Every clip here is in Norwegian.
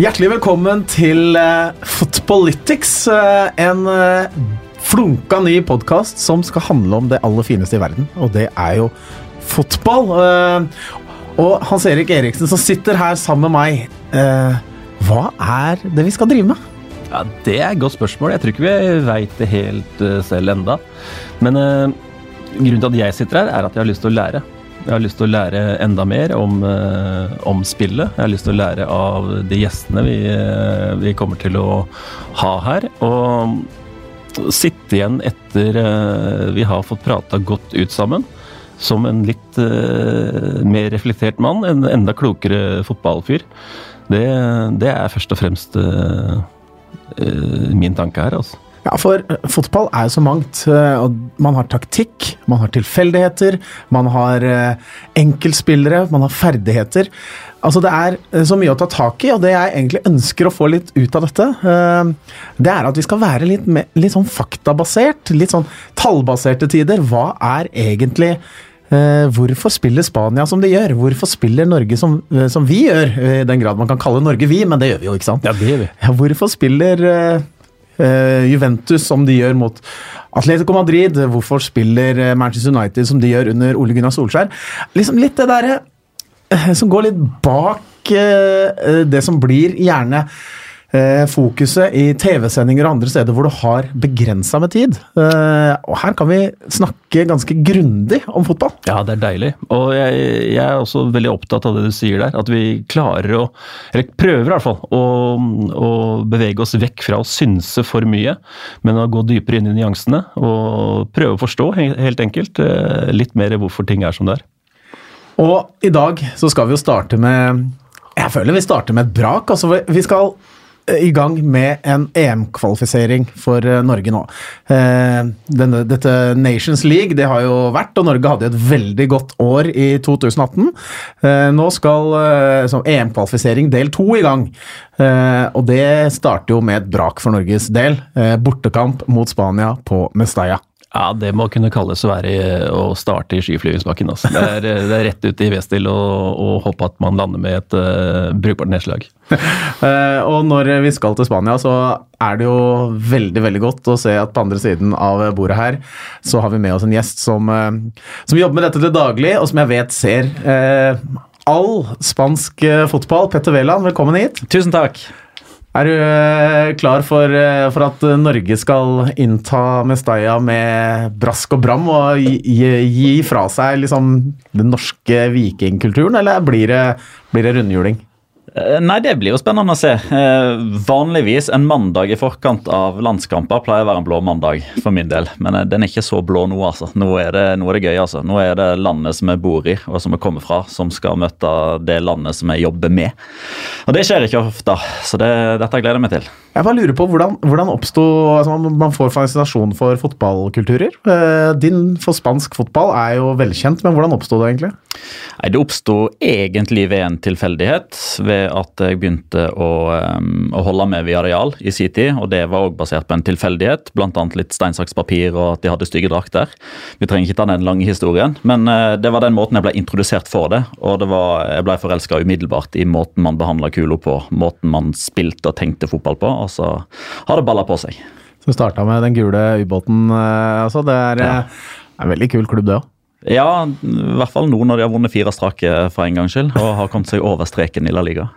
Hjertelig velkommen til uh, Footballytics, uh, en uh, flunka ny podkast som skal handle om det aller fineste i verden, og det er jo fotball. og Hans Erik Eriksen som sitter her sammen med meg, hva er det vi skal drive med? Ja, Det er et godt spørsmål. Jeg tror ikke vi veit det helt selv enda. Men grunnen til at jeg sitter her, er at jeg har lyst til å lære. Jeg har lyst til å lære enda mer om, uh, om spillet. Jeg har lyst til å lære av de gjestene vi, uh, vi kommer til å ha her. Og sitte igjen etter uh, vi har fått prata godt ut sammen, som en litt mer reflektert mann, en enda klokere fotballfyr. Det, det er først og fremst min tanke her, altså. Ja, for eh, fotball er jo så mangt. Eh, man har taktikk, man har tilfeldigheter, man har eh, enkeltspillere, man har ferdigheter. Altså Det er så mye å ta tak i, og det jeg egentlig ønsker å få litt ut av dette, det er at vi skal være litt, litt sånn faktabasert, litt sånn tallbaserte tider. Hva er egentlig hvorfor spiller Spania som de gjør? Hvorfor spiller Norge som, som, vi gjør? I den grad man kan kalle Norge vi, men det gjør vi jo, ikke sant? Ja, det gjør vi. Hvorfor spiller Juventus som de gjør mot Atletico Madrid. Hvorfor spiller eh, Manchester United som de gjør under Ole Gunnar Solskjær? Liksom litt det derre uh, som går litt bak det som blir gjerne Eh, fokuset i TV-sendinger og andre steder hvor du har begrensa med tid. Eh, og her kan vi snakke ganske grundig om fotball. Ja, det er deilig. Og jeg, jeg, er også veldig opptatt av det du sier der. At vi klarer å, eller prøver i hvert fall, å, å bevege oss vekk fra å synse for mye, men å gå dypere inn i nyansene. Og prøve å forstå, helt enkelt, eh, litt mer hvorfor ting er som det er. Og i dag så skal vi jo starte med Jeg føler vi starter med et brak. altså Vi skal i gang med en EM-kvalifisering for eh, Norge nå. Eh, denne, dette Nations League det har jo vært, og Norge hadde et veldig godt år i 2018. Eh, nå skal EM-kvalifisering del to i gang. Og det starter jo med et brak for Norges del. Bortekamp mot Spania på Mestalla. Ja, det må kunne kalles å, være, å starte i skiflygingsbakken. Altså. Det, er, det er rett ut i V-still og, og, håpe at man lander med et uh, brukbart nedslag. uh, og når vi skal til Spania, så er det jo veldig veldig godt å se at på andre siden av bordet her, så har vi med oss en gjest som, uh, som jobber med dette til daglig, og som jeg vet ser all spansk fotball. Petter Wæland, velkommen hit. Tusen takk. Er du eh, klar for, eh, for, at Norge skal innta Mestalla med brask og bram og gi, gi fra seg liksom, den norske vikingkulturen, eller blir det, blir det rundhjuling? Eh, nei, det blir jo spennende å se. Eh, vanligvis en mandag i forkant av landskamper pleier å være en blå mandag for min del. Men eh, den er ikke så blå nå, altså. Nå er, det, nå er det gøy, altså. Nå er det landet som jeg bor i og som jeg kommer fra, som skal møte det landet som jeg jobber med. Og det skjer ikke ofte, så det, dette gleder jeg meg til. Jeg bare lurer på hvordan, hvordan oppsto altså Man får fascinasjon for fotballkulturer. Din for spansk fotball er jo velkjent, men hvordan oppsto det egentlig? Nei, Det oppsto egentlig ved en tilfeldighet. ved at jeg begynte å, å holde med Viareal i sin tid. og Det var også basert på en tilfeldighet, bl.a. litt stein, saks, papir og at de hadde stygge drakter. Vi trenger ikke ta den lange historien, men uh, det var den måten jeg ble introdusert for det. Og det var, jeg ble forelska umiddelbart i måten man behandla kula på, måten man spilte og tenkte fotball på, og så har det balla på seg. Så starta med den gule ubåten, uh, altså. Det er ja. uh, en veldig kul klubb, det òg. Ja, i hvert fall nå når de har vunnet fire strake for en gangs skyld og har kommet seg over streken i La Liga.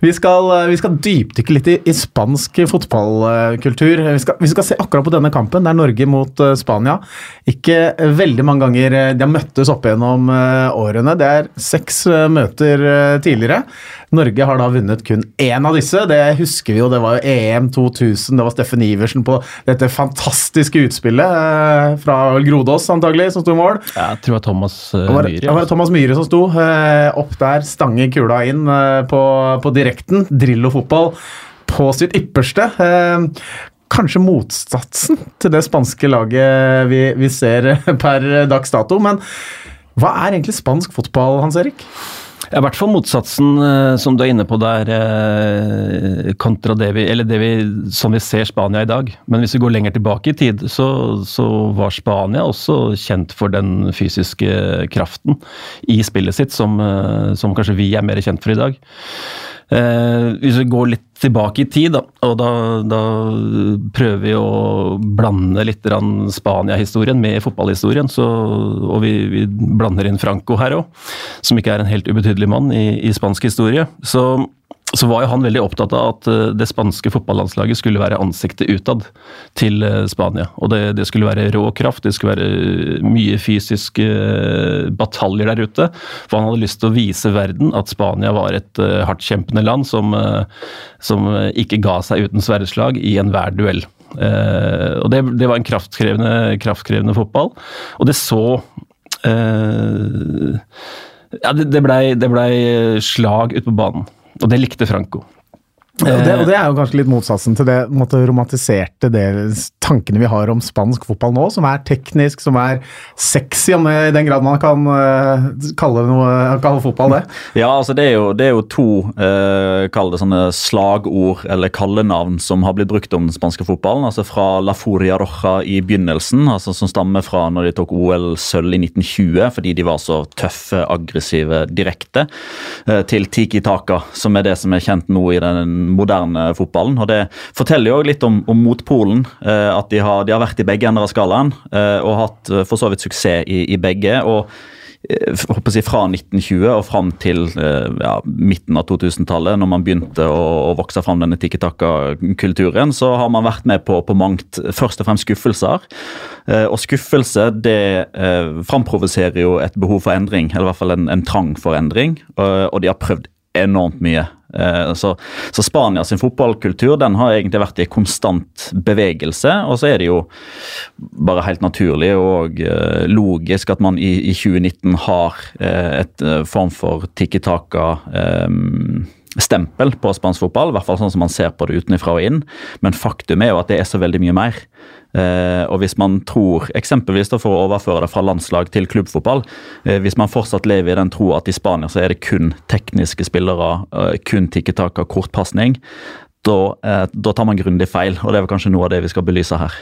Vi skal, eh, vi skal dypdykke litt i, i, spansk fotballkultur. Vi skal, vi skal, se akkurat på denne kampen. Det er Norge mot uh, Spania. Ikke veldig mange ganger eh, de har møttes opp gjennom årene. Det er seks møter tidligere. Norge har da vunnet kun én av disse. Det husker vi jo, det var jo EM 2000. Det var Steffen Iversen på dette fantastiske utspillet fra Grodås antagelig, som sto i mål. Ja, jeg tror det var Thomas Myhre. Det var, Thomas Myhre som sto. Opp der, stange kula inn på, på direkten. Drillo-fotball på sitt ypperste. Eh, kanskje motsatsen til det spanske laget vi, vi ser per dags dato. Men hva er egentlig spansk fotball, Hans Erik? I hvert fall motsatsen, eh, som du er inne på der, eh, kontra det vi, det vi, som vi ser Spania i dag. Men hvis vi går lenger tilbake i tid, så, så, var Spania også kjent for den fysiske kraften i spillet sitt, som, som kanskje vi er mer kjent for i dag. Eh, hvis vi går litt tilbake i tid, da, og da, da prøver vi å blande litt Spania-historien med fotballhistorien, så, og vi, vi, blander inn Franco her òg, som ikke er en helt ubetydelig mann i, i spansk historie. Så så var jo han veldig opptatt av at eh, det spanske fotballandslaget skulle være ansiktet utad til eh, Spania. Og det, det, skulle være rå kraft, det skulle være mye fysiske eh, bataljer der ute. For han hadde lyst til å vise verden at Spania var et hardtkjempende land som, som ikke ga seg uten sverdslag i enhver duell. og det, det var en kraftkrevende, kraftkrevende, fotball. Og det så ja, det, blei ble slag ute på banen. Og det likte Franco. Og det, og det, er jo kanskje litt motsatsen til det måtte, romantiserte det, tankene vi har om spansk fotball nå, som er teknisk, som er sexy, om det, i den grad man kan uh, kalle, noe, kalle, fotball det. Ja, altså det er jo, det er jo to uh, kall det sånne slagord eller kallenavn som har blitt brukt om den spanske fotballen. altså Fra La Furia Roja i begynnelsen, altså som stammer fra når de tok OL-sølv i 1920 fordi de var så tøffe, aggressive, direkte, uh, til Tiki Taka, som er det som er kjent nå i den moderne fotballen. og Det forteller jo litt om, om motpolen. Eh, at de har, de har, vært i begge ender av skalaen eh, og hatt eh, for så vidt suksess i, i begge. og håper Fra 1920 og fram til ja, midten av 2000-tallet, når man begynte å, å vokse fram denne tikki-taka-kulturen, så har man vært med på, på mangt, først og fremst skuffelser. Og skuffelse det eh, framprovoserer jo et behov for endring, eller i hvert fall en, en trang for endring. Og de har prøvd enormt mye. Eh, så, så Spania sin fotballkultur den har egentlig vært i konstant bevegelse. Og så er det jo bare helt naturlig og eh, logisk at man i, i 2019 har eh, et form for tikki taka stempel på spansk fotball, i hvert fall sånn som man ser på det utenfra og inn. Men faktum er jo at det er så veldig mye mer. Eh, og hvis man tror, eksempelvis da for å overføre det fra landslag til klubbfotball eh, Hvis man fortsatt lever i den tro at i Spania så er det kun tekniske spillere, eh, kun tikketak av kortpasning, da, da tar man grundig feil. Og det er kanskje noe av det vi skal belyse her.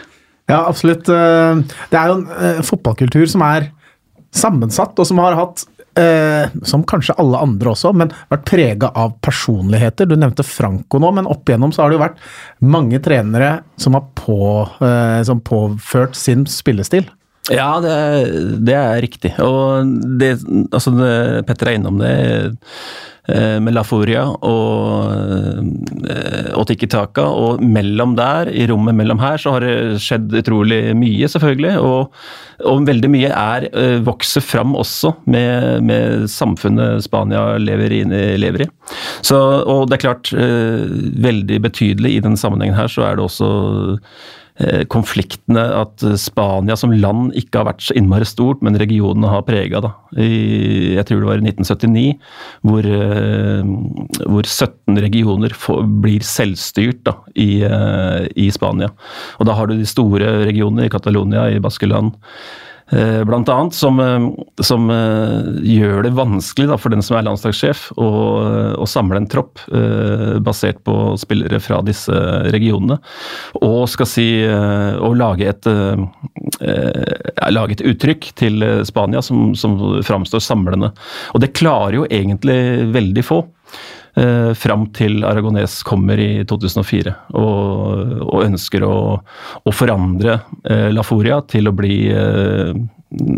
Ja, absolutt. Det er jo en fotballkultur som er sammensatt, og som har hatt eh, som kanskje alle andre også, men vært prega av personligheter. Du nevnte Franco nå, men opp igjennom så har det jo vært mange trenere som har på, eh, som påført sin spillestil. Ja, det, det er riktig. Og det, altså Petter er innom det Eh, med La Furia og, eh, og Tiki Taka. Og mellom der, i rommet mellom her, så har det skjedd utrolig mye, selvfølgelig. Og, og veldig mye er eh, vokser fram også med, med samfunnet Spania lever, inn, lever i. Så, og det er klart, veldig betydelig i den sammenhengen her, så er det også Eh, konfliktene at Spania som land ikke har vært så innmari stort, men regionene har prega. Jeg tror det var i 1979, hvor, eh, hvor 17 regioner får, blir selvstyrt da, i, eh, i, Spania. Og da har du de store regionene i Catalonia, i Baskeland. Eh, blant annet, som, eh, som uh, gjør det vanskelig da, for den som er landslagssjef, å, å samle en tropp uh, basert på spillere fra disse regionene. Og skal si å lage et, lage et uttrykk til Spania som, som framstår samlende. Og det klarer jo egentlig veldig få eh, fram til Aragones kommer i 2004 og, og ønsker å, å forandre eh, La Foria til å bli eh,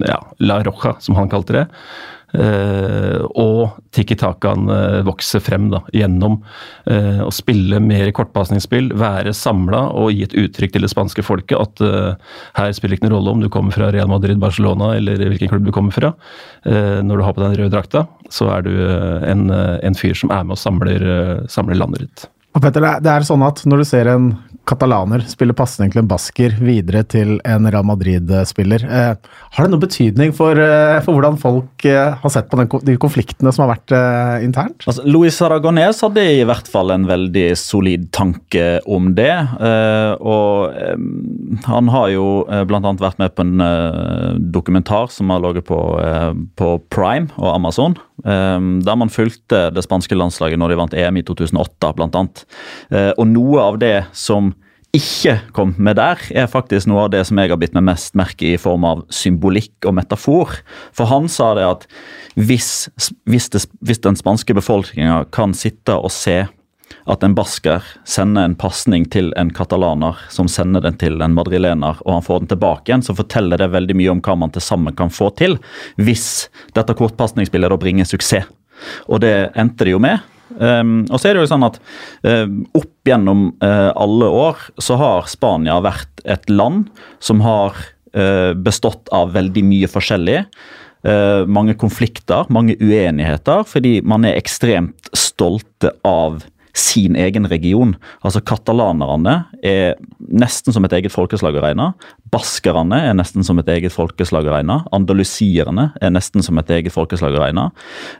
ja, La Roja, som han kalte det. Uh, og Tiki Takan vokser frem da, gjennom uh, å spille mer kortpasningsspill, være samla og gi et uttrykk til det spanske folket at her spiller ikke noen rolle om du kommer fra Real Madrid, Barcelona eller hvilken klubb du kommer fra. når du har på den røde drakta, så er du en, en fyr som er med og samler, samler landet ditt. Og Petter, det er sånn at når du ser en katalaner spille pasning til en basker videre til en Real Madrid-spiller, eh, har det noen betydning for, eh, for hvordan folk eh, har sett på den, de konfliktene som har vært eh, internt? Altså, Luis Aragonés hadde i hvert fall en veldig solid tanke om det. Eh, og eh, han har jo eh, bl.a. vært med på en dokumentar som har ligget på, på Prime og Amazon. Der man fulgte det spanske landslaget når de vant EM i 2008, bl.a. Uh, og noe av det som ikke kom med der, er faktisk noe av det som jeg har bitt meg mest merke i i form av symbolikk og metafor. For han sa det at hvis, hvis, det, hvis den spanske befolkninga kan sitte og se at en basker sender en pasning til en katalaner som sender den til en madrilener, og han får den tilbake igjen, så forteller det veldig mye om hva man til sammen kan få til hvis dette kortpasningsspillet da bringer suksess. Og det endte det jo med. Um, og så er det jo sånn at uh, Opp gjennom uh, alle år så har Spania vært et land som har uh, bestått av veldig mye forskjellig. mange konflikter, mange uenigheter, fordi man er ekstremt stolte av sin egen region. Altså Katalanerne er nesten som et eget folkeslag å regne. Baskerne er nesten som et eget folkeslag å regne. Andalusierne er nesten som et eget folkeslag å regne.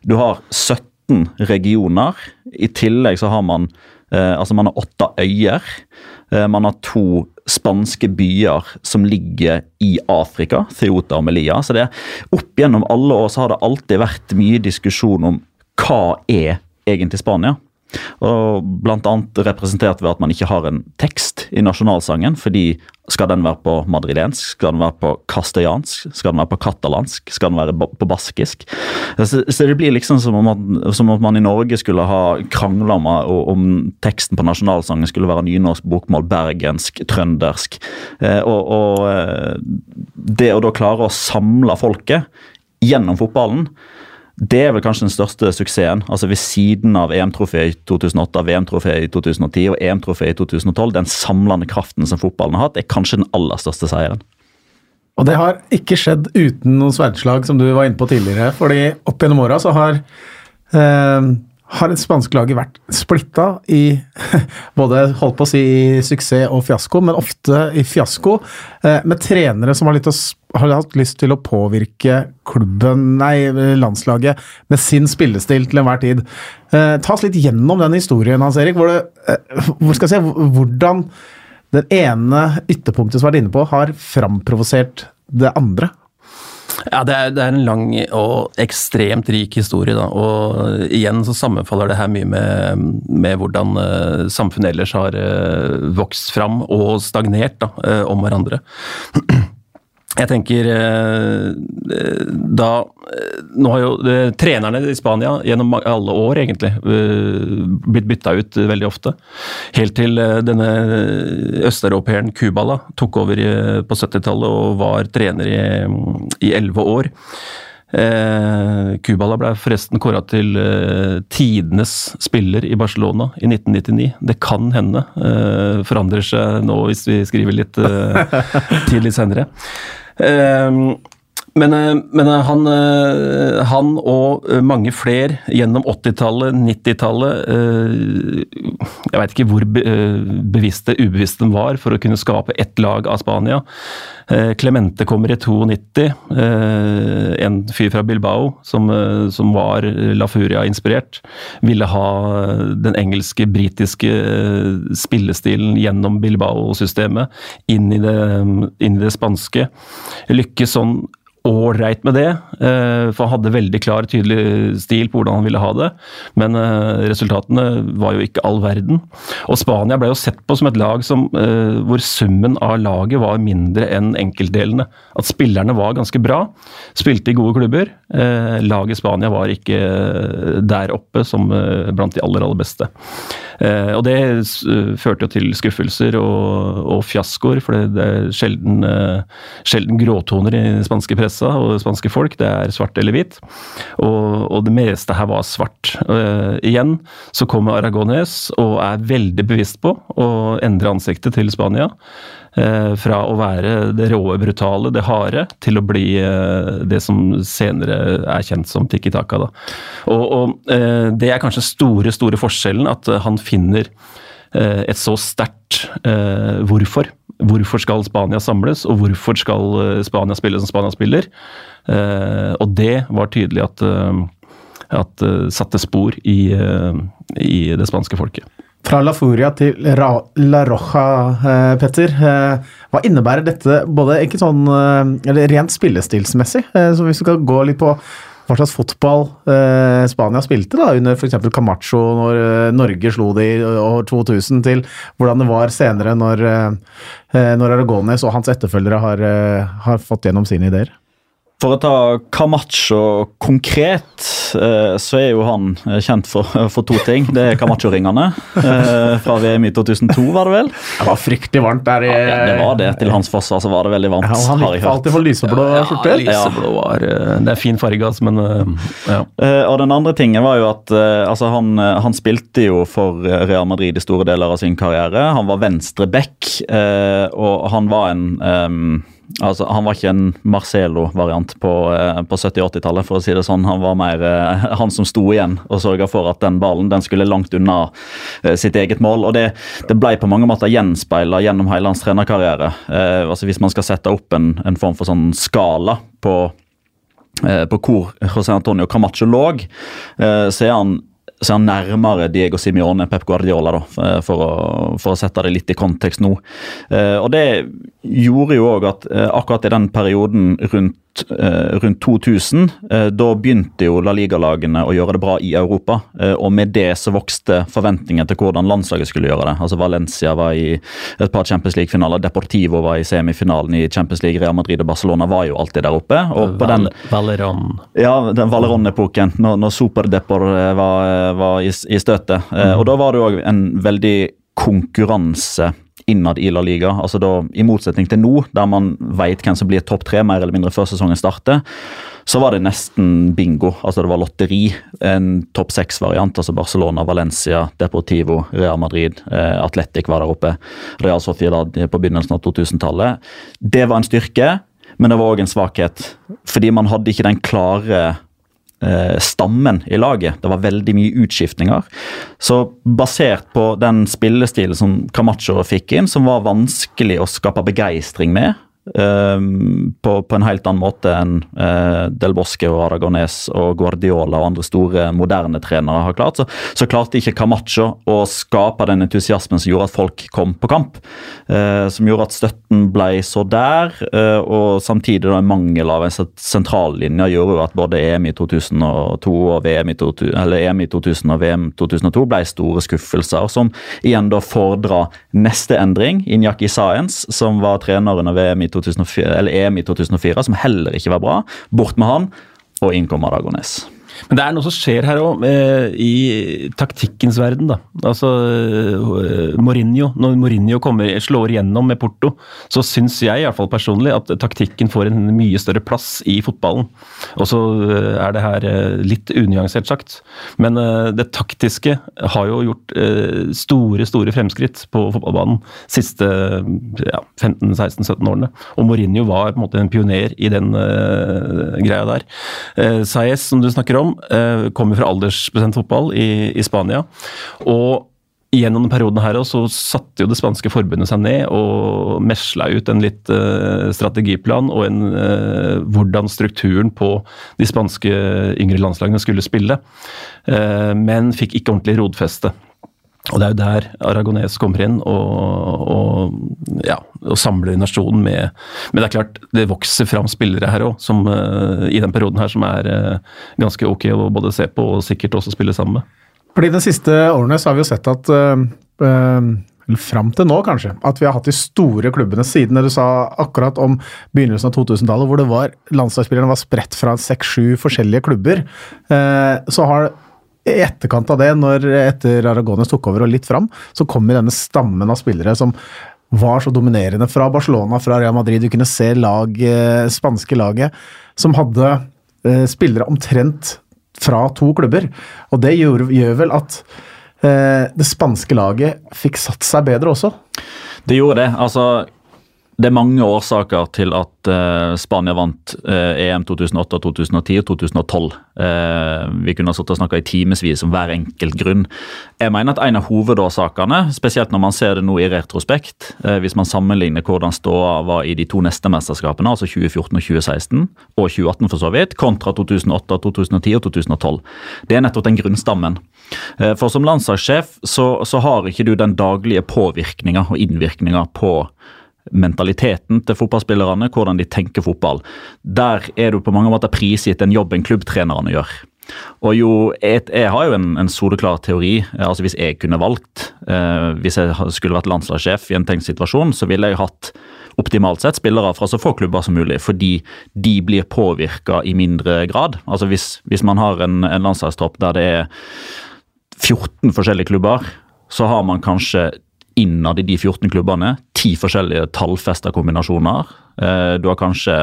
Du har 17 regioner. I tillegg så har man eh, altså man har åtte øyer. Eh, man har to spanske byer som ligger i Afrika, Theota og Melia. Så det opp gjennom alle år så har det alltid vært mye diskusjon om hva er egentlig Spania. Og Blant annet representert ved at man ikke har en tekst i nasjonalsangen. fordi skal den være på madrilensk, skal den være på castellansk, skal den være på katalansk, skal den være på baskisk? Så, så det blir liksom som om, at, som om man i Norge skulle ha krangla om, om teksten på nasjonalsangen skulle være nynorsk, bokmål, bergensk, trøndersk. Eh, og, og eh, det å da klare å samle folket gjennom fotballen det er vel kanskje den største suksessen. altså Ved siden av EM-trofeet i 2008, VM-trofeet i 2010 og EM-trofeet i 2012. Den samlende kraften som fotballen har hatt, er kanskje den aller største seieren. Og det har ikke skjedd uten noen sverdslag, som du var inne på tidligere. fordi opp gjennom åra så har eh, har det spanske laget vært splitta i både holdt på å si suksess og fiasko, men ofte i fiasko, eh, med trenere som har, å, har hatt lyst til å påvirke klubben, nei, landslaget med sin spillestil til enhver tid. Eh, ta oss litt gjennom den historien, Hans Erik. Hvor, det, eh, hvor skal jeg si, hvordan den ene ytterpunktet som har vært inne på, har framprovosert det andre. Ja, det er, det er, en lang og ekstremt rik historie. Da. Og igjen så sammenfaller det her mye med, med hvordan uh, samfunnet ellers har uh, vokst fram og stagnert da, uh, om hverandre. Jeg tenker eh, da eh, Nå har jo eh, trenerne i Spania gjennom alle år egentlig blitt bytta ut veldig ofte. Helt til denne østeuropeeren Kubala tok over på 70-tallet og var trener i elleve år. Eh, Kubala ble forresten kåra til eh, tidenes spiller i Barcelona i 1999. Det kan hende. Eh, forandrer seg nå hvis vi skriver litt tidlig tid litt senere. Eh, men, eh, men eh, han, eh, han, og mange flere gjennom 80-tallet, 90-tallet Jeg veit ikke hvor bevisste, ubevisste de var for å kunne skape ett lag av Spania. Clemente kommer i 92, en fyr fra Bilbao som, som var La Furia-inspirert. Ville ha den engelske-britiske spillestilen gjennom Bilbao-systemet inn, inn, i det spanske. Lykkes sånn ålreit med det, eh, for han hadde veldig klar, tydelig stil på hvordan han ville ha det. Men eh, resultatene var jo ikke all verden. Og Spania ble jo sett på som et lag som, eh, hvor summen av laget var mindre enn enkeltdelene. At spillerne var ganske bra, spilte i gode klubber. Laget Spania var ikke der oppe som blant de aller, aller beste. Og det førte jo til skuffelser og, og fiaskoer, for det er sjelden, sjelden gråtoner i spanske presse pressa og det spanske folk, det er svart eller hvit. Og, og det meste her var svart. Uh, igjen så kommer Aragones og er veldig bevisst på å endre ansiktet til Spania. Uh, fra å være det råe, brutale, det harde, til å bli uh, det som senere er kjent som Tiki Taka. Da. Og, og det er kanskje store, store forskjellen, at han finner et så sterkt hvorfor Hvorfor skal Spania samles, og hvorfor skal eh, Spania spille som Spania spiller? Eh, og det var tydelig at, eh, at satte spor i, i, det spanske folket. Fra La Furia til La Roja, Petter. Hva innebærer dette både ikke sånn, eh, rent spillestilsmessig? Så hvis du skal gå litt på hva slags fotball eh, Spania spilte da, under f.eks. Camacho når eh, Norge slo de i år 2000, til hvordan det var senere når, eh, når Aragones og hans etterfølgere har, eh, har fått gjennom sine ideer. For å ta Camacho konkret, eh, så er jo han eh, kjent for, for to ting. Det er Camacho-ringene eh, fra VM i 2002, var det vel? Det var fryktelig varmt der i Ja, det var det. Til hans forsvar så var det veldig varmt. Ja, han har jeg gikk hørt. alltid for lyseblå skjorte. lyseblå var Det er fin farge, altså, men ja. Eh, og den andre tingen var jo at altså han, han spilte jo for Real Madrid i store deler av sin karriere. Han var venstre back, eh, og han var en ehm, Altså, Han var ikke en Marcelo-variant på, eh, på 70-80-tallet, for å si det sånn. Han var mer eh, han som sto igjen og sørga for at den ballen den skulle langt unna eh, sitt eget mål. og Det, det ble på mange måter gjenspeila gjennom hele hans trenerkarriere. Eh, altså Hvis man skal sette opp en, en form for sånn skala på eh, på hvor José Antonio Camacho lå, eh, så er han så han nærmere Diego Simione Pep Guardiola, da, for å, for å sette det litt i kontekst nå. Og Det gjorde jo òg at eh, akkurat i den perioden rundt, eh, rundt 2000, eh, da begynte jo La Liga-lagene å gjøre det bra i Europa. eh, og med det så vokste forventningen til hvordan landslaget skulle gjøre det. Altså Valencia var i et par Champions League-finaler, Deportivo var i semifinalen i Champions League, Real Madrid og Barcelona var jo alltid der oppe. og på den Valeron ja, den Valeron-epoken, når, når Superdepor eh, var, eh, var i, i støtet. Eh, og da var det òg en veldig konkurranse innad i La Liga. Altså da, I motsetning til nå, der man vet hvem som blir topp tre mer eller mindre før sesongen starter, så var det nesten bingo. Altså Det var lotteri. En topp seks-variant. altså Barcelona, Valencia, Deportivo, Real Madrid, eh, Atletic var der oppe. Real Sociedad på begynnelsen av 2000-tallet. Det var en styrke, men det var òg en svakhet. Fordi man hadde ikke den klare stammen i laget. Det var veldig mye utskiftninger. Så basert på den spillestilen som Camacho fikk inn, som var vanskelig å skape begeistring med, eh, på, på en helt annen måte enn uh, Del Bosque og Aragones og Guardiola og andre store moderne trenere har klart, så, så klarte ikke Camacho å skape den entusiasmen som gjorde at folk kom på kamp. Uh, som gjorde at støtten ble så der, uh, og samtidig da en mangel av en sent- sentrallinje gjorde jo at både EM i 2002 og VM i to, EM i 2000 og VM 2002 ble store skuffelser, som igjen da fordra neste endring. Inyaki Science, som var trener under VM i 2004, eller EM i 2004, som heller ikke var bra. Bort med han, og inn kom Aragones. Men det er noe som skjer her òg, eh, i taktikkens verden. da. Altså, eh, Mourinho, Når Mourinho kommer, slår igjennom med Porto, så syns jeg i hvert fall personlig at taktikken får en mye større plass i fotballen. Og så eh, er det her litt unyansert sagt, men det taktiske har jo gjort store, store fremskritt på fotballbanen siste ja, 15-16-17 årene. Og Mourinho var på en måte en pioner i den greia der. Saez, som du snakker om, eh, kommer fra aldersbestemt fotball i, i Spania. og Gjennom denne perioden her så satte jo det spanske forbundet seg ned og mesla ut en litt eh, strategiplan og en, eh, hvordan strukturen på de spanske yngre landslagene skulle spille. Eh, men fikk ikke ordentlig rodfeste. Og det er jo der Aragones kommer inn og, og, ja, og samler nasjonen med Men det er klart, det vokser fram spillere her òg, i den perioden her, som er uh, ganske ok å både se på og sikkert også spille sammen med. Fordi De siste årene så har vi jo sett at uh, eller Fram til nå, kanskje. At vi har hatt de store klubbene siden du sa akkurat om begynnelsen av 2000-tallet, hvor det var landslagsspillerne var spredt fra seks-sju forskjellige klubber. Eh, så har i etterkant av det, når etter Aragones tok over og litt fram, så kommer denne stammen av spillere som var så dominerende fra Barcelona, fra Real Madrid. Du kunne se lag, eh, spanske laget som hadde eh, spillere omtrent fra to klubber. Og det gjør, gjør vel at eh, det spanske laget fikk satt seg bedre også. Det gjorde det. altså det er mange årsaker til at uh, Spania vant uh, EM 2008, 2010 og 2012. Uh, vi kunne ha og snakka i timevis om hver enkelt grunn. Jeg mener at En av hovedårsakene, spesielt når man ser det nå i retrospekt, hvis man sammenligner hvordan ståa var i de to neste mesterskapene, altså 2014 og 2016, og 2018 for så vidt, kontra 2008, 2010 og 2012, det er nettopp den grunnstammen. For som landslagssjef så, så har ikke du den daglige påvirkninga og innvirkninga på mentaliteten til fotballspillerne, hvordan de tenker fotball. Der er du på mange måter prisgitt den jobben klubbtrenerne gjør. Og jo, jeg, jeg har jo en, en soleklar teori. altså Hvis jeg kunne valgt, eh, hvis jeg skulle vært landslagssjef i en tenkt situasjon, så ville jeg hatt optimalt sett spillere fra så få klubber som mulig, fordi de blir påvirka i mindre grad. Altså Hvis, hvis man har en, en landslagstropp der det er 14 forskjellige klubber, så har man kanskje innad i de 14 klubbene ti forskjellige tallfesta kombinasjoner. Eh, du har kanskje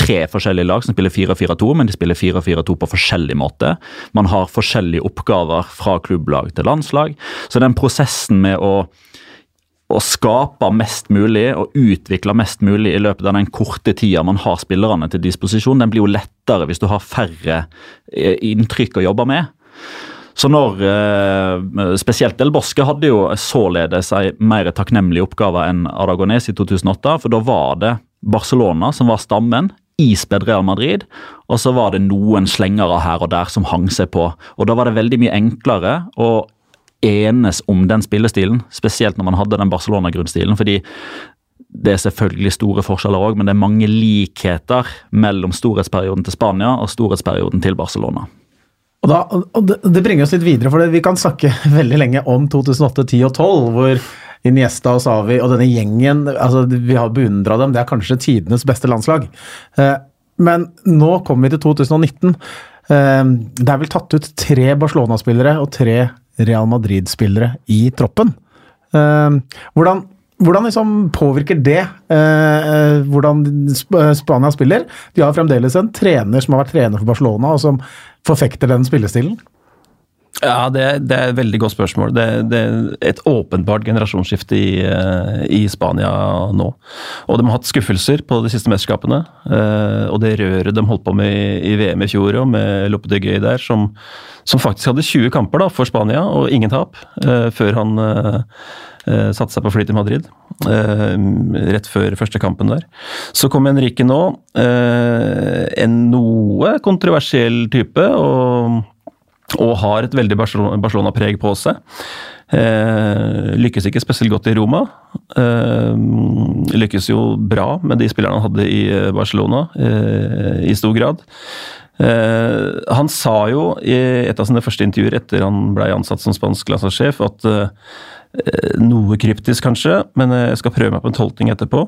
tre forskjellige lag som spiller 4-4-2, men de spiller 4-4-2 på forskjellig måte. Man har forskjellige oppgaver fra klubblag til landslag. Så den prosessen med å, å skape mest mulig og utvikle mest mulig i løpet av den korte tida man har spillerne til disposisjon, den blir jo lettere hvis du har færre eh, inntrykk å jobbe med. Så når eh, Spesielt Del Bosque hadde jo således en mer takknemlig oppgave enn Aragones i 2008. For da var det Barcelona som var stammen. Ispedd Real Madrid, og så var det noen slengere her og der som hang seg på. Og Da var det veldig mye enklere å enes om den spillestilen, spesielt når man hadde den Barcelona-grunnstilen. fordi det er selvfølgelig store forskjeller òg, men det er mange likheter mellom storhetsperioden til Spania og storhetsperioden til Barcelona. Og, da, og det, bringer oss litt videre, for vi kan snakke veldig lenge om 2008, 10 og 12, hvor Iniesta og Savi og denne gjengen altså Vi har beundra dem, det er kanskje tidenes beste landslag. Eh, men nå kommer vi til 2019. Eh, det er vel tatt ut tre Barcelona-spillere og tre Real Madrid-spillere i troppen. Eh, hvordan hvordan liksom påvirker det eh, hvordan Spania spiller? De har fremdeles en trener som har vært trener for Barcelona, og som forfekter den spillestilen. Ja, det, det, er et veldig godt spørsmål. Det, det er et åpenbart generasjonsskifte i, eh, i, Spania nå. Og de har hatt skuffelser på de siste mesterskapene. Eh, og det røret de holdt på med i, i VM i fjor, med Lope de Gøy der, som, som, faktisk hadde 20 kamper da, for Spania og ingen tap, eh, før han Uh, seg på fly til Madrid uh, rett før første kampen der. Så kom Henrique nå. Uh, en noe kontroversiell type. og og har et veldig Barcelona-preg på seg. Eh, lykkes ikke spesielt godt i Roma. Eh, lykkes jo bra med de spillerne han hadde i Barcelona, eh, i stor grad. Han sa jo i et av sine første intervjuer etter han ble ansatt som spansk landslagssjef, at noe kryptisk kanskje, men jeg skal prøve meg på en tolkning etterpå.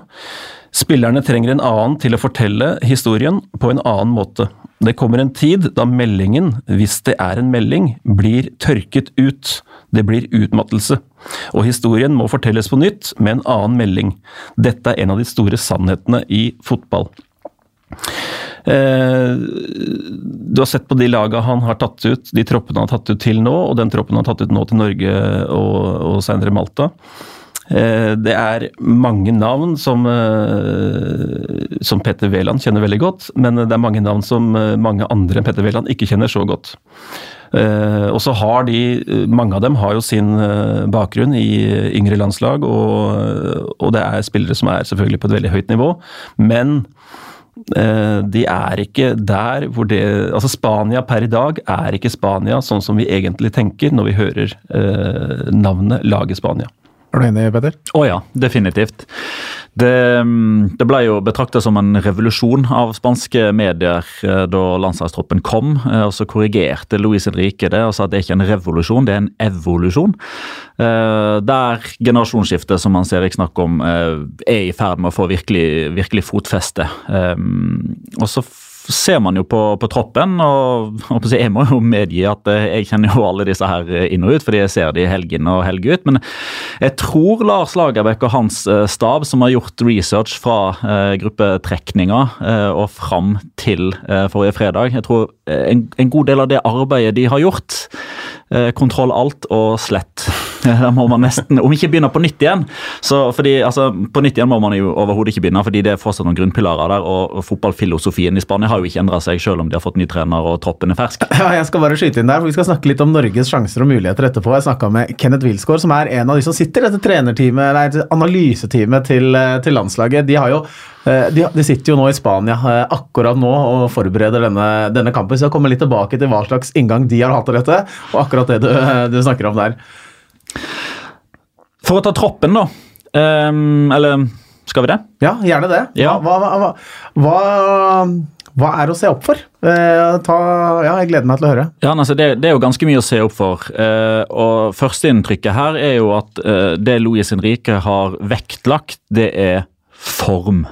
Spillerne trenger en annen til å fortelle historien på en annen måte. Det kommer en tid da meldingen, hvis det er en melding, blir tørket ut. Det blir utmattelse. Og historien må fortelles på nytt med en annen melding. Dette er en av de store sannhetene i fotball. Eh, du har sett på de lagene han har tatt ut, de troppene han har tatt ut til nå, og den troppen han har tatt ut nå til Norge og, og senere Malta. Eh, det er mange navn som, eh, som Petter Wæland kjenner veldig godt, men det er mange navn som mange andre enn Petter Wæland ikke kjenner så godt. Og så har de, Mange av dem har jo sin bakgrunn i yngre landslag, og, og det er spillere som er selvfølgelig på et veldig høyt nivå. Men de er ikke der hvor det Altså Spania per i dag er ikke Spania sånn som vi egentlig tenker når vi hører navnet laget Spania. Er du enig, Petter? Å oh ja, definitivt. Det, mm, det, ble jo betrakta som en revolusjon av spanske medier eh, da landslagstroppen kom. Eh, og Så korrigerte Luis Henrique det og sa at det er ikke en revolusjon, det er en evolusjon. Eh, der generasjonsskiftet som Hans Erik snakker om, er i ferd med å få virkelig, virkelig fotfeste. Og så ser man jo på, på troppen, og, og jeg må jo medgi at eh, jeg kjenner jo alle disse her inn og ut, fordi jeg ser de helg inn og helg ut. Men jeg tror Lars Lagerbäck og hans eh, stab, som har gjort research fra eh, gruppetrekninga eh, og fram til eh, forrige fredag Jeg tror eh, en, en, god del av det arbeidet de har gjort, kontroll alt og slett Da må man nesten, Om ikke begynne på nytt igjen. Så fordi, altså, På nytt igjen må man jo overhodet ikke begynne, fordi det er fortsatt noen grunnpilarer der. og, Fotballfilosofien i Spania har jo ikke endra seg, selv om de har fått ny trener og troppen er fersk. Ja, jeg skal bare skyte inn der, for Vi skal snakke litt om Norges sjanser og muligheter etterpå. Jeg snakka med Kenneth Wilsgaard, som er en av de som sitter i dette trenerteamet, eller analyseteamet til, til landslaget. De har jo eh, de, de, sitter jo nå i Spania eh, akkurat nå og forbereder denne, denne kampen. Så jeg kommer litt tilbake til hva slags inngang de har hatt til dette, og akkurat det du, du snakker om der. For å ta troppen, da. Um, eller Skal vi det? Ja, gjerne det. Ja. Hva, hva, hva, hva er å se opp for? Eh, ta, ja, jeg gleder meg til å høre. Ja, altså det, det er jo ganske mye å se opp for. Eh, og Førsteinntrykket her er jo at eh, det Louis Henrique har vektlagt, det er form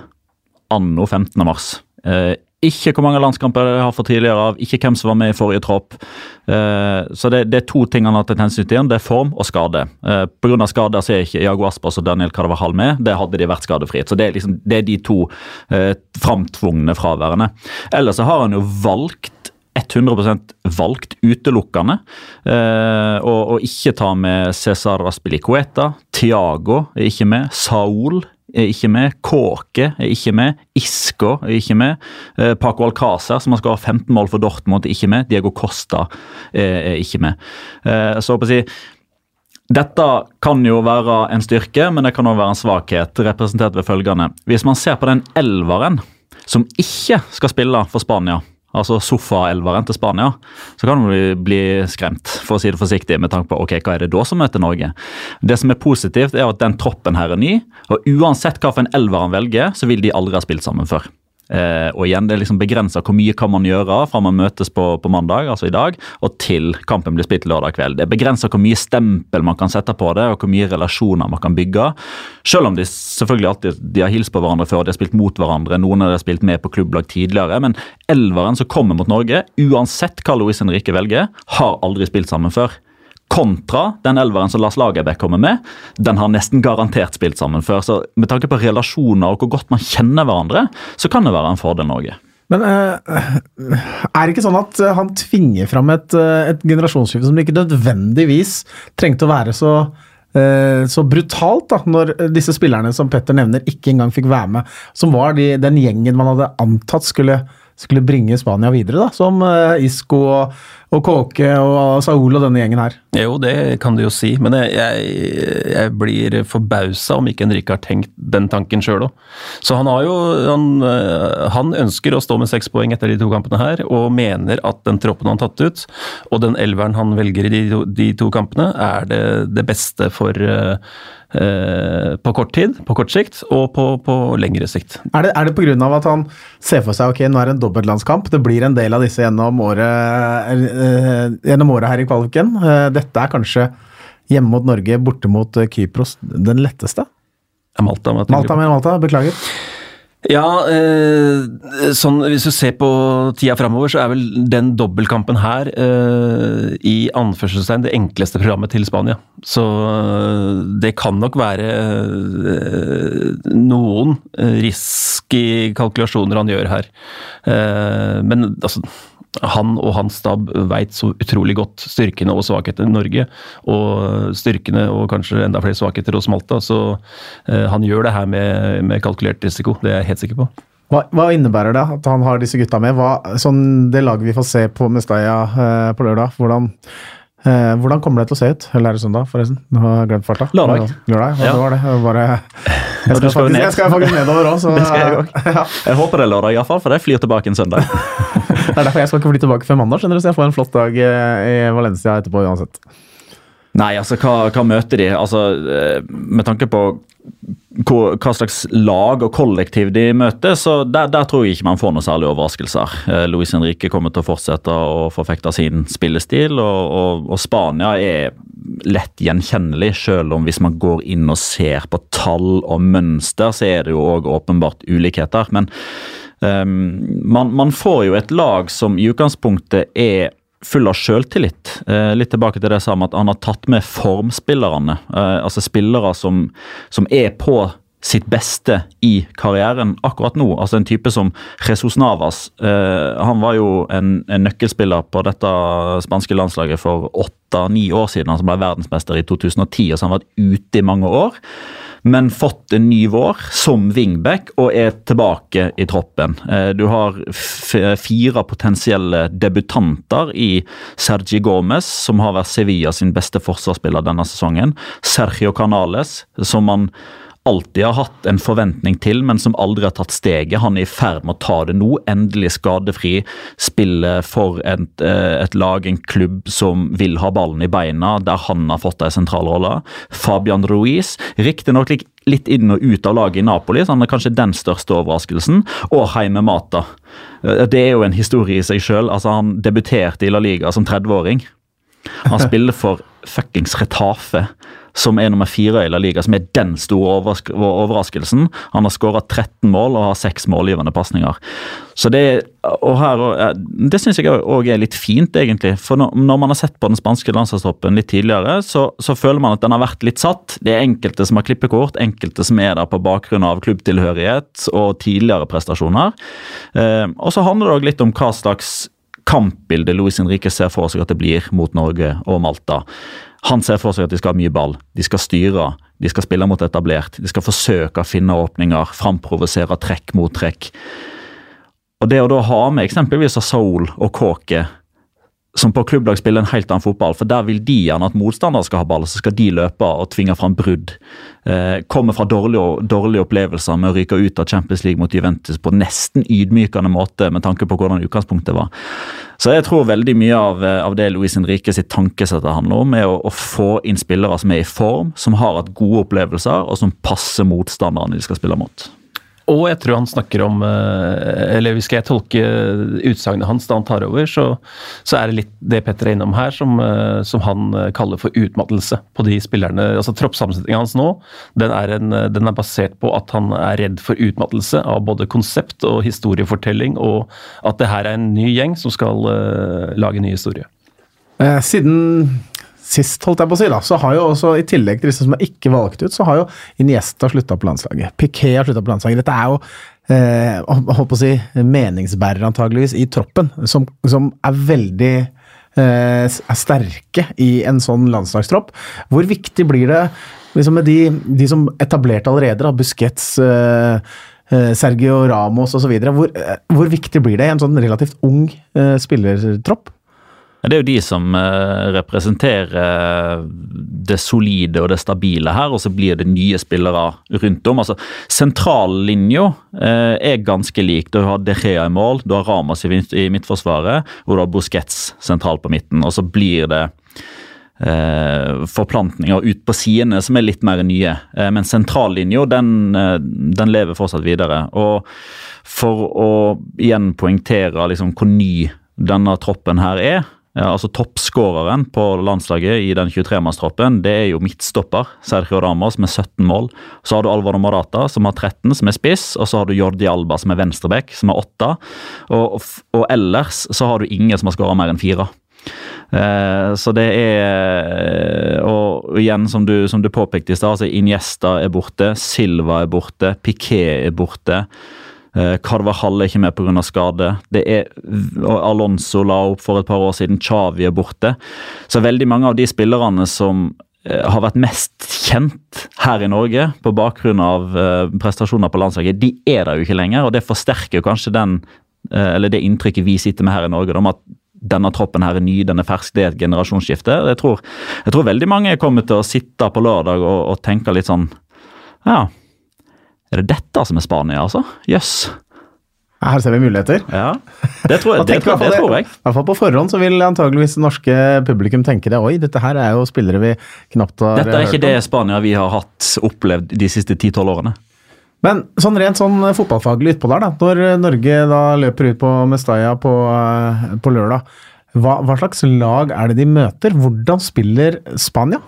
anno 15. mars. Eh, ikke hvor mange landskamper de har fått tidligere av, ikke hvem som var med i forrige tropp. Eh, så det, det, er to ting han har tatt hensyn til. Det er form og skade. Eh, Pga. skader så er ikke Iago Aspas og Daniel Carvajal med. Det hadde de vært skadefritt. Så Det er, liksom, det er de to eh, framtvungne fraværende. Ellers så har han jo valgt 100% valgt utelukkende eh, ikke ta med Cesar Aspilicueta. Tiago er ikke med. Saul er ikke med. Kåke er ikke med. Isco er ikke med. Eh, Paco Alcázar, som har skåret 15 mål for Dortmund, er ikke med. Diego Costa er, er ikke med. Eh, så å si dette kan jo være en styrke, men det kan også være en svakhet, representert ved følgende. Hvis man ser på den elveren som ikke skal spille for Spania, altså sofaelveren til Spania, så kan man bli skremt, for å si det forsiktig, med tanke på ok, hva er det da som møter Norge. Det som er positivt, er at den troppen her er ny, og uansett hva for en elver han velger, så vil de aldri ha spilt sammen før. Eh, og igjen, Det er liksom begrensa hvor mye kan man gjøre fra man møtes på, på, mandag, altså i dag, og til kampen blir spilt lørdag kveld. Det er begrensa hvor mye stempel man kan sette på det, og hvor mye relasjoner man kan bygge. Selv om de selvfølgelig alltid de har hilst på hverandre før, de har spilt mot hverandre, noen har spilt med på klubblag tidligere. Men elveren som kommer mot Norge, uansett hva Louis Henrique velger, har aldri spilt sammen før. Kontra den elveren som Lars Lagerbäck kommer med, den har nesten garantert spilt sammen før. Så med tanke på relasjoner og hvor godt man kjenner hverandre, så kan det være en fordel Norge. Men uh, er det ikke sånn at han tvinger fram et, uh, et generasjonsskifte som ikke nødvendigvis trengte å være så så brutalt, da, når disse spillerne som Petter nevner, ikke engang fikk være med. Som var de, den gjengen man hadde antatt skulle, skulle bringe Spania videre, da, som Isco og og Kåke og Saul og denne gjengen her. Jo, det kan du jo si, men jeg, jeg, jeg blir forbausa om ikke Henrik har tenkt den tanken sjøl òg. Så han har jo han, eh, han, ønsker å stå med seks poeng etter de to kampene her, og mener at den troppen han har tatt ut, og den elveren han velger i de to, de to kampene, er det, det beste for uh, Eh, på kort tid, på kort sikt, og på, på lengre sikt. Er det, er det pga. at han ser for seg ok, nå er det en dobbeltlandskamp, det blir en del av disse gjennom året, gjennom året her i kvaliken. Uh, dette er kanskje hjemme mot Norge, borte mot Kypros, den letteste? Malta, Malta med Malta, beklager. Ja, eh, sånn hvis du ser på tida framover, så er vel den dobbeltkampen her eh, i anførselstegn det enkleste programmet til Spania. Så eh, det kan nok være eh, noen risky kalkulasjoner han gjør her. Eh, men altså han og hans stab veit så utrolig godt styrkene og svakhetene i Norge. Og styrkene og kanskje enda flere svakheter hos Malta. Så eh, han gjør det her med, med, kalkulert risiko, det er jeg helt sikker på. Hva, hva, innebærer det at han har disse gutta med? Hva, sånn Det laget vi får se på Mestalla eh, på lørdag, hvordan Eh, hvordan kommer det til å se ut Eller er det søndag, forresten? Nå har jeg glemt farta. Lørdag. Lørdag, ja. det var det. Bare, jeg, skal skal faktisk, jeg skal faktisk nedover òg, så det skal jeg. Ja. jeg håper det er lørdag, iallfall, for jeg flyr tilbake en søndag. det er derfor jeg skal ikke fly tilbake før mandag, skjønner du, så jeg får en flott dag eh, i Valencia etterpå uansett. Nei, altså hva, hva, møter de? Altså, eh, Med tanke på hva, slags lag og kollektiv de møter, så der, der tror jeg ikke man får noen særlige overraskelser. Eh, Luis Henrique kommer til å fortsette å forfekte sin spillestil, og, og, og, Spania er lett gjenkjennelig, selv om hvis man går inn og ser på tall og mønster, så er det jo òg åpenbart ulikheter. Men um, man, man får jo et lag som i utgangspunktet er full av sjøltillit. Eh, litt tilbake til det jeg sa om at han har tatt med formspillerne. Eh, altså spillere som, som, er på sitt beste i karrieren akkurat nå. Altså En type som Jesus Navas. Eh, han var jo en, en, nøkkelspiller på dette spanske landslaget for åtte-ni år siden. Han ble verdensmester i 2010, og så han har vært ute i mange år men fått en ny vår som wingback og er tilbake i troppen. Eh, du har fire potensielle debutanter i Sergi Gomez, som har vært Sevilla sin beste forsvarsspiller denne sesongen. Sergio Canales, som man alltid har hatt en forventning til, men som aldri har tatt steget. Han er i ferd med å ta det nå. Endelig skadefri. Spille for et, eh, et lag, en klubb som vil ha ballen i beina, der han har fått en sentral rolle. Fabian Ruiz, riktignok litt inn og ut av laget i Napoli, så han er kanskje den største overraskelsen. Og Heime Mata. Eh, det er jo en historie i seg sjøl. Altså, han debuterte i La Liga som 30-åring. Han spiller for fuckings Retafe som er nummer fire i La Liga, som er den store overraskelsen. Han har skåra 13 mål og har seks målgivende pasninger. Så det, og her, det syns jeg òg er litt fint, egentlig. For når, man har sett på den spanske landslagstroppen litt tidligere, så, så, føler man at den har vært litt satt. Det er enkelte som har klippekort, enkelte som er der på bakgrunn av klubbtilhørighet og tidligere prestasjoner. Eh, og så handler det òg litt om hva slags kampbilde Luis Henrique ser for seg at det blir mot Norge og Malta. Han ser for seg at de skal ha mye ball, de skal styre, de skal spille mot etablert. De skal forsøke å finne åpninger, framprovosere trekk mot trekk. Og Det å da ha med eksempelvis Saul og Kåke som på klubblag spiller en helt annen fotball. For der vil de gjerne at motstandere skal ha ball, så skal de løpe og tvinge fram brudd. Eh, kommer fra dårlige, dårlige, opplevelser med å ryke ut av Champions League mot Juventus på nesten ydmykende måte med tanke på hvordan utgangspunktet var. Så jeg tror veldig mye av, eh, av det Luis Henrique sitt tankesett handler om, er å, å, få inn spillere som er i form, som har hatt gode opplevelser, og som passer motstanderne de skal spille mot. Og jeg tror han snakker om eh, Eller hvis jeg tolke utsagnet hans da han tar over, så, så, er det litt det Petter er innom her, som, eh, som, han eh, kaller for utmattelse på de spillerne. altså Troppssammensetninga hans nå den er, en, den er, basert på at han er redd for utmattelse av både konsept og historiefortelling, og at det her er en ny gjeng som skal uh, lage ny historie. Siden sist, holdt jeg på å si, da, så har jo også, i tillegg til disse som er ikke valgt ut, så har jo Iniesta slutta på landslaget. Piquet har slutta på landslaget. Dette er jo eh, holdt på å si, meningsbærere, antageligvis, i troppen, som, som er veldig eh, er sterke i en sånn landslagstropp. Hvor viktig blir det liksom med de, de som etablerte allerede, da, Busquets eh, eh Sergio Ramos osv. Hvor, eh, hvor viktig blir det i en sånn relativt ung eh, spillertropp? Det er jo de som eh, representerer det solide og det stabile her, og så blir det nye spillere rundt om. Altså, Sentrallinja eh, er ganske lik. Du har De Gea i mål, du har Ramas i midtforsvaret, og du har Busquets sentralt på midten. Og så blir det eh, forplantninger ut på sidene som er litt mer nye. Men sentrallinja, den, den, lever fortsatt videre. Og for å igjen poengtere liksom hvor ny denne troppen her er, ja, altså Toppskåreren på landslaget i den 23-mannstroppen det er jo midtstopper Sergio Ramos med 17 mål. Så har du Alvaro Morata som har 13, som er spiss. Og så har du Jordi Alba som er venstreback, som har 8. Og, og, ellers så har du ingen som har skåra mer enn fire. Eh, så det er Og igjen, som du, som du påpekte i stad, altså Iniesta er borte, Silva er borte, Piquet er borte. Eh, Carvajal er ikke med pga. skade. Det er, Alonso la opp for et par år siden. Chavi er borte. Så veldig mange av de spillerne som eh, har vært mest kjent her i Norge på bakgrunn av eh, prestasjoner på landslaget, de er der jo ikke lenger. og Det forsterker kanskje den, eller det inntrykket vi sitter med her i Norge om at denne troppen her er ny, den er fersk, det er et generasjonsskifte. Jeg tror, jeg tror veldig mange kommer til å sitte på lørdag og, og tenke litt sånn Ja, er det dette som er Spania, altså? Jøss. Yes. Her ser vi muligheter. Ja, Det tror jeg. det, tror, det, tror jeg. I hvert fall på forhånd så vil antageligvis norske publikum tenke det. Oi, dette her er jo spillere vi knapt har Dette er ikke det Spania vi har hatt opplevd de siste 10-12 årene. Men sånn rent sånn fotballfaglig utpå der, da. Når Norge da løper ut på Mestalla på, eh, på lørdag, hva, hva slags lag er det de møter? Hvordan spiller Spania?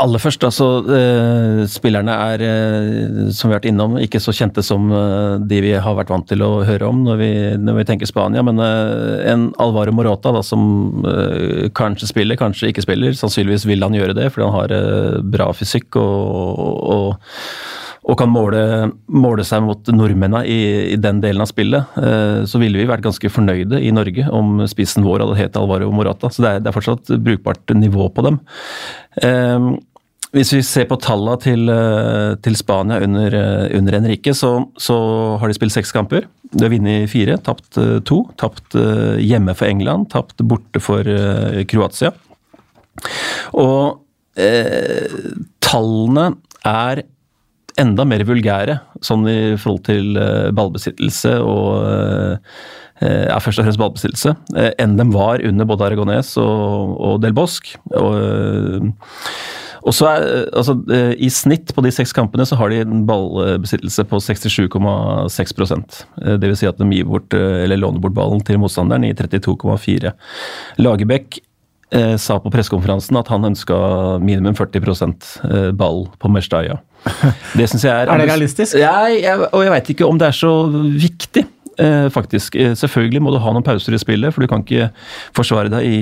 Aller først, altså. Eh, spillerne er, eh, som vi har vært innom, ikke så kjente som eh, de vi har vært vant til å høre om når vi, når vi tenker Spania. Men en Alvaro Morata da, som kanskje spiller, kanskje ikke spiller. Sannsynligvis vil han gjøre det, fordi han har bra fysikk og, og, og kan måle, måle, seg mot nordmennene i, i, den delen av spillet, så ville vi vært ganske fornøyde i Norge om spissen vår hadde hett Alvaro Morata. Så det er, det er fortsatt brukbart nivå på dem. Um, hvis vi ser på tallene til, eh, til Spania under, eh, under Henrique, så, så, har de spilt seks kamper. De har vunnet fire, tapt eh, to. Tapt hjemme for England, tapt borte for Kroatia. Og eh, tallene er enda mer vulgære, sånn i forhold til uh, ballbesittelse og uh, ja, først og fremst ballbesittelse, enn de var under både Aragones og, og Del Bosque. Og, og så er, altså, I snitt på de seks kampene så har de en ballbesittelse på 67,6% Dvs. Si at de gir bort, eller låner bort ballen til motstanderen i 32,4 Lagerbäck eh, sa på pressekonferansen at han ønska minimum 40% ball på Mestalla. Det syns jeg er Er det realistisk? Nei, jeg, og jeg veit ikke om det er så viktig. Eh, faktisk. Selvfølgelig må du ha noen pauser i spillet, for du kan ikke forsvare deg i,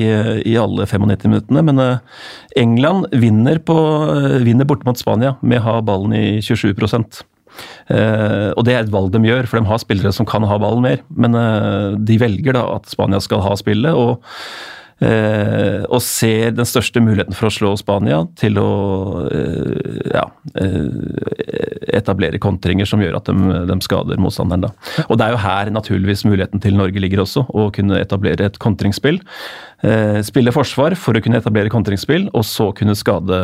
i alle 95 minuttene. Men eh, England vinner, på, vinner borte mot Spania med å ha ballen i 27 Uh, og Det er et valg de gjør, for de har spillere som kan ha ballen mer. Men de velger da at Spania skal ha spillet. og Eh, og ser den største muligheten for å slå Spania til å eh, ja, eh, etablere kontringer som gjør at de, de, skader motstanderen. Da. Og Det er jo her naturligvis muligheten til Norge ligger også, å kunne etablere et kontringsspill. Spille forsvar for å kunne etablere kontringsspill, og så kunne skade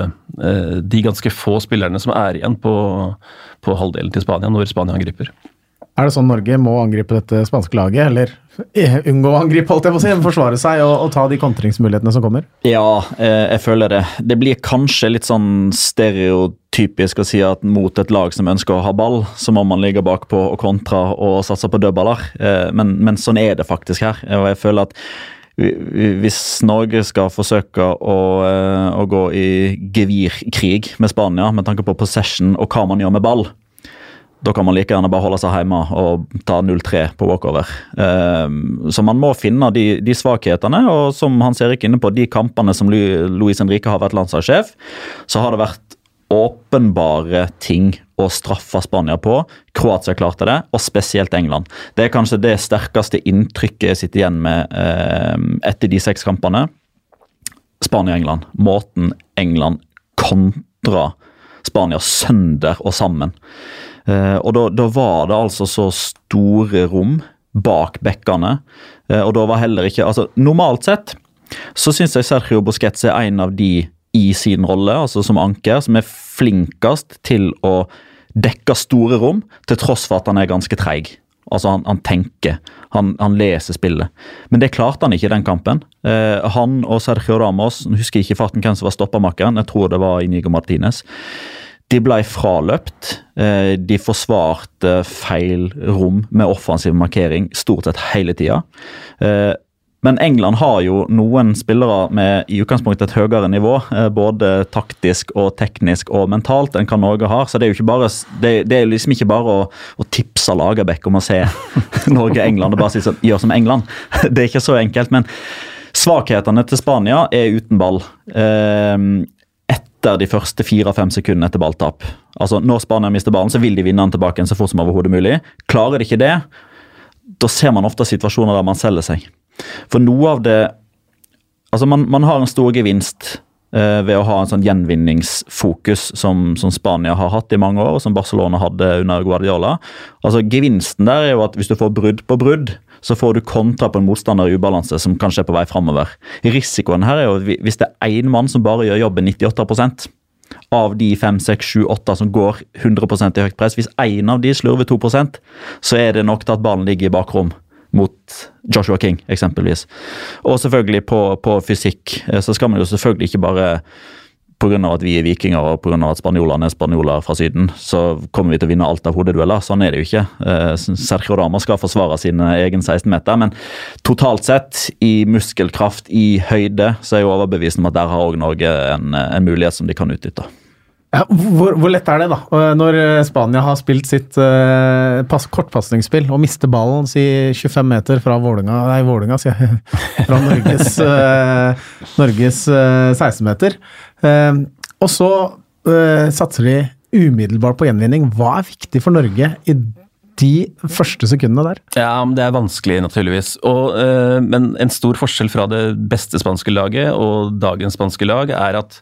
de ganske få spillerne som er igjen på, på halvdelen til Spania når Spania angriper. Er det sånn Norge må angripe dette spanske laget, eller unngå å angripe, holdt jeg på å si, forsvare seg og, og, ta de kontringsmulighetene som kommer? Ja, eh, jeg føler det. Det blir kanskje litt sånn stereotypisk å si at mot et lag som ønsker å ha ball, så må man ligge bakpå og kontra og satse på dødballer. Eh, men, men sånn er det faktisk her. Og jeg føler at hvis Norge skal forsøke å, eh, å gå i gevirkrig med Spania med tanke på possession og hva man gjør med ball, da kan man like gjerne bare holde seg hjemme og ta 0-3 på walkover. Uh, så man må finne de, de, svakhetene, og som Hans Erik er inne på, de kampene som Luis Henrique har vært landslagssjef, så har det vært åpenbare ting å straffe Spania på. Kroatia klarte det, og spesielt England. Det er kanskje det sterkeste inntrykket jeg sitter igjen med uh, etter de seks kampene. Spania-England. Måten England kontra Spania sønder og sammen. Eh, og da, da, var det altså så store rom bak bekkene. Eh, og da var heller ikke altså Normalt sett så syns jeg Sergio Busquets er en av de i sin rolle, altså som anker, som er flinkest til å dekke store rom, til tross for at han er ganske treig. Altså, han, han tenker, han, han, leser spillet. Men det klarte han ikke i den kampen. Eh, han og Sergio Ramos, jeg husker ikke farten hvem som var stoppamakeren, jeg tror det var Inigo Martinez. De ble fraløpt. Eh, de forsvarte feil rom med offensiv markering stort sett hele tida. Eh, men England har jo noen spillere med i utgangspunktet et høyere nivå, eh, både taktisk og teknisk og mentalt, enn hva Norge har. Så det er jo ikke bare, det, det er liksom ikke bare å, å tipse Lagerbäck om å se Norge-England og bare si sånn, gjør som England. Det er ikke så enkelt. men Svakhetene til Spania er uten ball. Eh, etter de første fire-fem sekundene etter balltap. Altså, Når Spania mister ballen, så vil de vinne den tilbake så fort som overhodet mulig. Klarer de ikke det, da ser man ofte situasjoner der man selger seg. For noe av det Altså, man, man har en stor gevinst eh, ved å ha en sånn gjenvinningsfokus som, som, Spania har hatt i mange år, og som Barcelona hadde under Guardiola. Altså, Gevinsten der er jo at hvis du får brudd på brudd, så får du kontra på en motstander i ubalanse som kanskje er på vei framover. Risikoen her er jo hvis det er én mann som bare gjør jobben 98% av de 5, 6, 7, 8 som går 100% i høyt press, hvis én av de slurver 2% så er det nok til at ballen ligger i bakrom mot Joshua King, eksempelvis. Og selvfølgelig på, på fysikk eh, så skal man jo selvfølgelig ikke bare pga. at vi er vikinger og på grunn av at spanjolene er spanjoler fra Syden, så kommer vi til å vinne alt av hodedueller. Sånn er det jo ikke. Eh, Sergio Dama skal forsvare sin egen 16-meter, men totalt sett, i muskelkraft, i høyde, så er jeg overbevist om at der har òg Norge en, en, mulighet som de kan utnytte. Ja, hvor, hvor, lett er det, da, når Spania har spilt sitt uh, kortpasningsspill og mister ballen si 25 meter fra Vålinga, nei, Vålinga, sier jeg, fra Norges, uh, Norges uh, 16-meter. Ehm, og så eh, satser de umiddelbart på gjenvinning. Hva er viktig for Norge i de første sekundene der? Ja, Det er vanskelig, naturligvis. Og, øh, men en stor forskjell fra det beste spanske laget og dagens spanske lag er at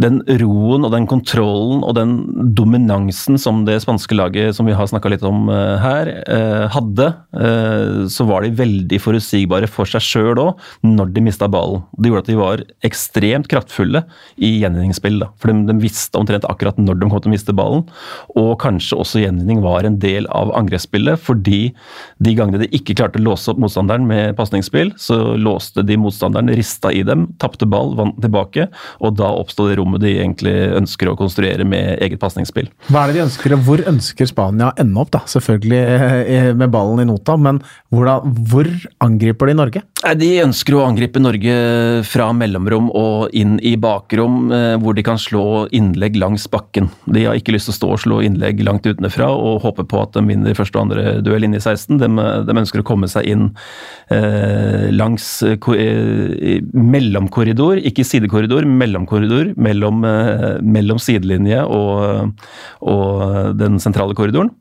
den roen og den kontrollen og den dominansen som det spanske laget som vi har snakka litt om uh, her, uh, hadde, uh, så var de veldig forutsigbare for seg sjøl òg når de mista ballen. Det gjorde at de var ekstremt kraftfulle i gjenvinningsspill. For de, de, visste omtrent akkurat når de kom til å miste ballen. Og kanskje også gjenvinning var en del av angrepsspillet, fordi de gangene de ikke klarte å låse opp motstanderen med pasningsspill, så låste de motstanderen, rista i dem, tapte ball, vant tilbake, og da oppstod det rommet de egentlig ønsker å konstruere med eget pasningsspill. Hva er det de ønsker, og hvor ønsker Spania å ende opp? da? Selvfølgelig eh, med ballen i nota, men hvordan, hvor angriper de Norge? De ønsker å angripe Norge fra mellomrom og inn i bakrom, eh, hvor de kan slå innlegg langs bakken. De har ikke lyst til å stå og slå innlegg langt utenfra og håpe på at de vinner første og andre duell inne i 16. De, de ønsker å komme seg inn eh, langs eh, mellomkorridor, ikke sidekorridor, mellomkorridor mellom, eh, mellom sidelinje og, og den sentrale korridoren.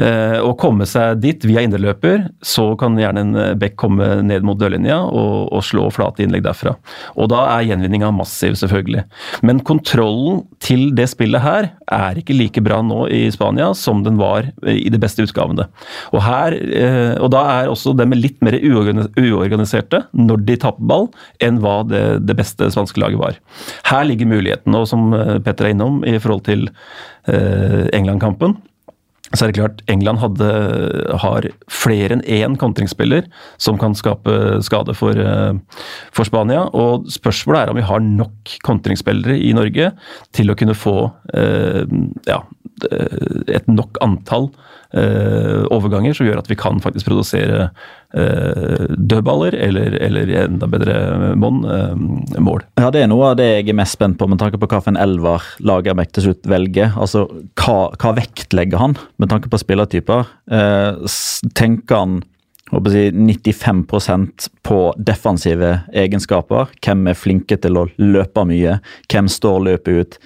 Eh, å komme seg dit via indreløper, så kan gjerne en eh, bekk komme ned mot dørlinja og, og slå flate innlegg derfra. Og da er gjenvinninga massiv, selvfølgelig. Men kontrollen til det spillet her er ikke like bra nå i Spania som den var i de beste utgavene. Og, her, og da er også dem litt mer uorganiserte når de tapper ball, enn hva det, det beste spanske laget var. Her ligger muligheten, og som Petter er innom, i forhold til England-kampen så er det klart England hadde, har flere enn én kontringsspiller som kan skape skade for, eh, for, Spania. og Spørsmålet er om vi har nok kontringsspillere i Norge til å kunne få eh, ja, et nok antall eh, overganger som gjør at vi kan faktisk produsere eh, dødballer, eller, eller enda bedre monn, eh, mål. Ja, Det er noe av det jeg er mest spent på, med tanke på hvilken elver Lagerbäck til slutt velger. Altså, hva, hva, vektlegger han med tanke på spillertyper? Eh, tenker han si, 95% på defensive egenskaper. Hvem er flinke til å løpe mye? Hvem står løpet ut?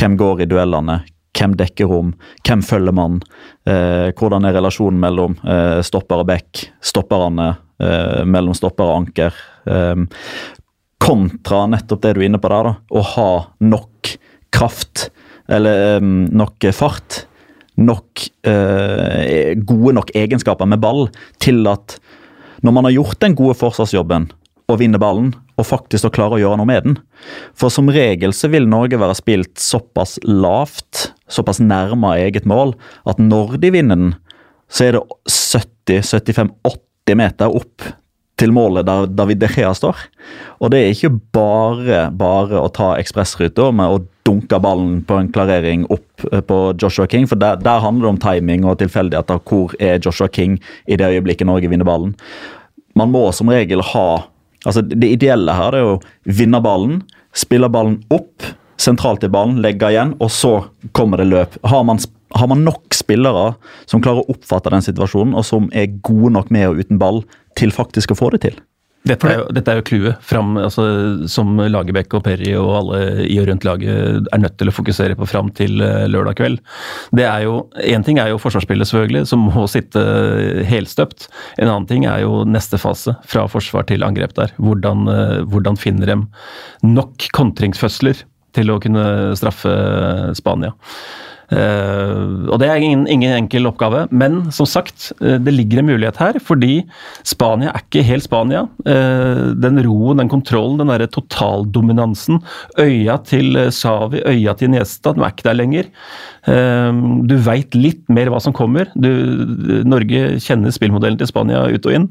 Hvem går i duellene? Hvem dekker rom? Hvem følger man? Eh, hvordan er relasjonen mellom eh, stopper og back? Stopperne eh, mellom stopper og anker? Eh, kontra nettopp det du er inne på der, da. Å ha nok kraft, eller eh, nok fart. Nok eh, gode nok egenskaper med ball til at når man har gjort den gode forsvarsjobben og vinner ballen, og faktisk å klare å gjøre noe med den. For som regel så vil Norge være spilt såpass lavt, såpass nærme eget mål, at når de vinner den, så er det 70-75-80 meter opp til målet der David De Gea står. Og det er ikke bare bare å ta ekspressruta med å dunke ballen på en klarering opp eh, på Joshua King, for der, der handler det om timing og tilfeldigheter. Hvor er Joshua King i det øyeblikket Norge vinner ballen? Man må som regel ha Altså, Det ideelle her er å vinne ballen, spille ballen opp sentralt i ballen, legge igjen, og så kommer det løp. Har man, har man, nok spillere som klarer å oppfatte den situasjonen, og som er gode nok med og uten ball til faktisk å få det til? Dette er jo, dette jo clouet fram, altså, som Lagerbäck og Perry og alle i og rundt laget er nødt til å fokusere på fram til eh, lørdag kveld. Det er jo, Én ting er jo forsvarsspillet, selvfølgelig, som må sitte helstøpt. En annen ting er jo neste fase, fra forsvar til angrep der. Hvordan, eh, hvordan finner de nok kontringsfødsler til å kunne straffe Spania? Uh, og Det er ingen, ingen, enkel oppgave, men som sagt, uh, det ligger en mulighet her. Fordi Spania er ikke helt Spania. Uh, den roen, den kontrollen, den derre totaldominansen. Øya til Savi, øya til Niesta, de er ikke der lenger. Du veit litt mer hva som kommer. Du, Norge kjenner spillmodellen til Spania ut og inn.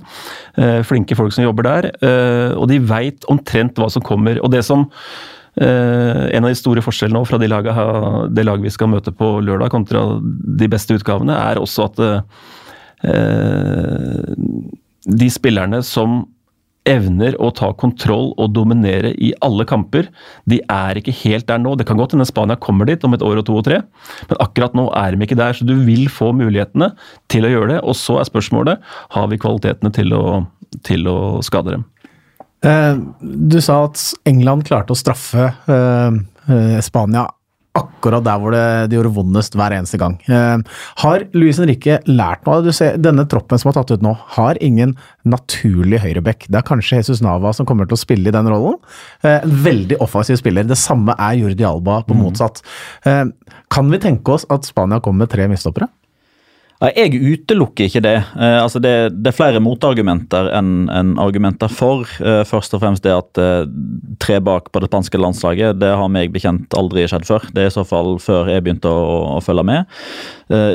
Flinke folk som jobber der. Og de veit omtrent hva som kommer. Og det som Uh, en av de store forskjellene fra de laget, det laget vi skal møte på lørdag, kontra de beste utgavene, er også at eh, de spillerne som evner å ta kontroll og dominere i alle kamper, de er ikke helt der nå. Det kan godt hende Spania kommer dit om et år og to og tre, men akkurat nå er de ikke der. Så du vil få mulighetene til å gjøre det. Og så er spørsmålet har vi kvalitetene til å, til å skade dem. Eh, du sa at England klarte å straffe eh, eh, Spania. akkurat der hvor det, det gjorde vondest hver eneste gang. Har Luis Henrique lært noe? Du ser, denne troppen som har tatt ut nå, har ingen naturlig høyreback. Det er kanskje Jesus Nava som kommer til å spille i den rollen. En veldig offensiv spiller. Det samme er Jordi Alba på Mm. motsatt. Kan vi tenke oss at Spania kommer med tre midtstoppere? Nei, Jeg utelukker ikke det. Eh, altså det. Det er flere motargumenter enn en argumenter for. Eh, først og fremst det at eh, tre bak på det spanske landslaget, det har meg bekjent aldri skjedd før. Det er i så fall før jeg begynte å, å følge med.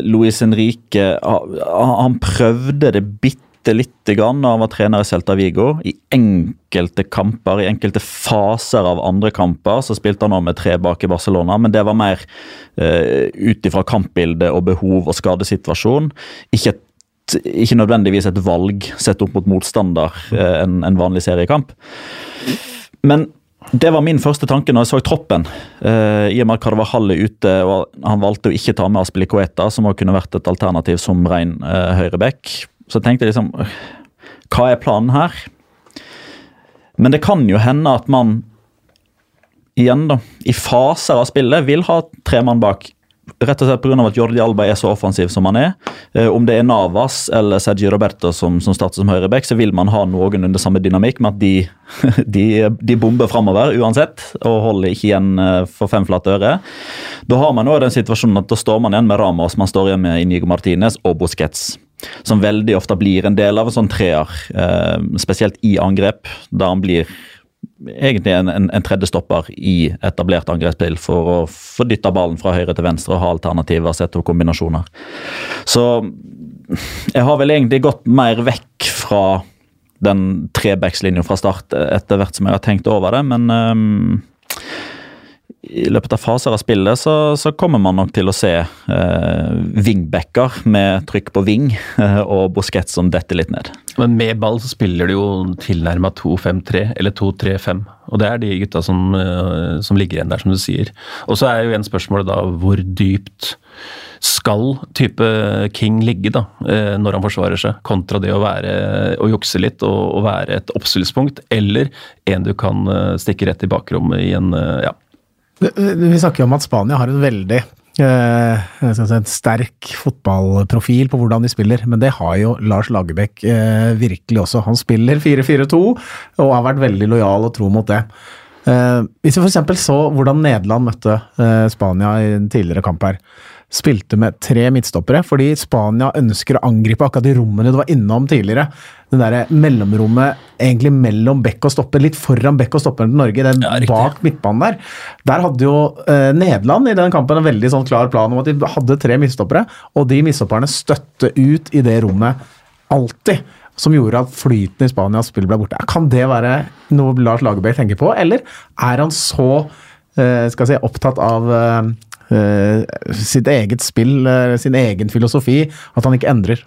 Luis Henrique ha- han prøvde det bitte lite grann da han var trener i Celta Vigo. I enkelte kamper, i enkelte faser av andre kamper, så spilte han nå med tre bak i Barcelona, men det var mer uh, ut ifra kampbildet og behov og skadesituasjon. Ikke, et, ikke nødvendigvis et valg sett opp mot motstander uh, en, en vanlig seriekamp. Men det var min første tanke når jeg så troppen. Uh, I og med at Carvajal er ute, og han valgte å ikke ta med Aspilicueta, som også kunne vært et alternativ som ren uh, høyreback. Så jeg tenkte liksom Hva er planen her? Men det kan jo hende at man igjen, da, i faser av spillet vil ha tre mann bak. Rett og slett pga. at Jordi Alba er så offensiv som han er. Eh, om det er Navas eller Sergio Roberto som, som starter som høyreback, så vil man ha noenlunde samme dynamikk med at de, de, de bomber framover uansett, og holder ikke igjen eh, for fem flate øre. Da har man også den situasjonen at da står man igjen med Ramos, man står igjen med Inigo Martinez og Busquets. Som veldig ofte blir en del av en sånn treer, eh, spesielt i angrep, da han blir egentlig en, en, en tredje stopper i etablert angrepsspill for å få dytta ballen fra høyre til venstre og ha alternativer sett og kombinasjoner. Så jeg har vel egentlig gått mer vekk fra den trebackslinja fra start etter hvert som jeg har tenkt over det, men um, i løpet av faser av spillet så, så kommer man nok til å se eh, wingbacker med trykk på wing uh, og buskett som detter litt ned. Men med ball så spiller du jo tilnærma 2-5-3 eller 2-3-5. Og det er de gutta som, uh, som ligger igjen der, som du sier. Og så er jo igjen spørsmålet da hvor dypt skal type King ligge da, når han forsvarer seg, kontra det å, være, å jukse litt og, og være et oppstillingspunkt, eller en du kan stikke rett i bakrommet i en ja, vi snakker jo om at Spania har en veldig eh, si, sterk fotballprofil på hvordan de spiller, men det har jo Lars Lagerbäck eh, virkelig også. Han spiller 4-4-2 og har vært veldig lojal og tro mot det. Eh, hvis vi f.eks. så hvordan Nederland møtte Spania i en tidligere kamp her spilte med tre midtstoppere, fordi Spania ønsker å angripe akkurat de rommene du var innom tidligere. Det derre mellomrommet egentlig mellom bekk og stopper, litt foran bekk og stopper til Norge, den Ja, bak midtbanen der. Der hadde jo eh, Nederland i den kampen en veldig sånn klar plan om at de hadde tre midtstoppere, og de midtstopperne støtte ut i det rommet alltid. Som gjorde at flyten i Spanias spill ble borte. Kan det være noe Lars Lagerbäck tenker på, eller er han så eh, skal jeg si, opptatt av eh, sitt eget spill, uh, sin egen filosofi, at han ikke endrer.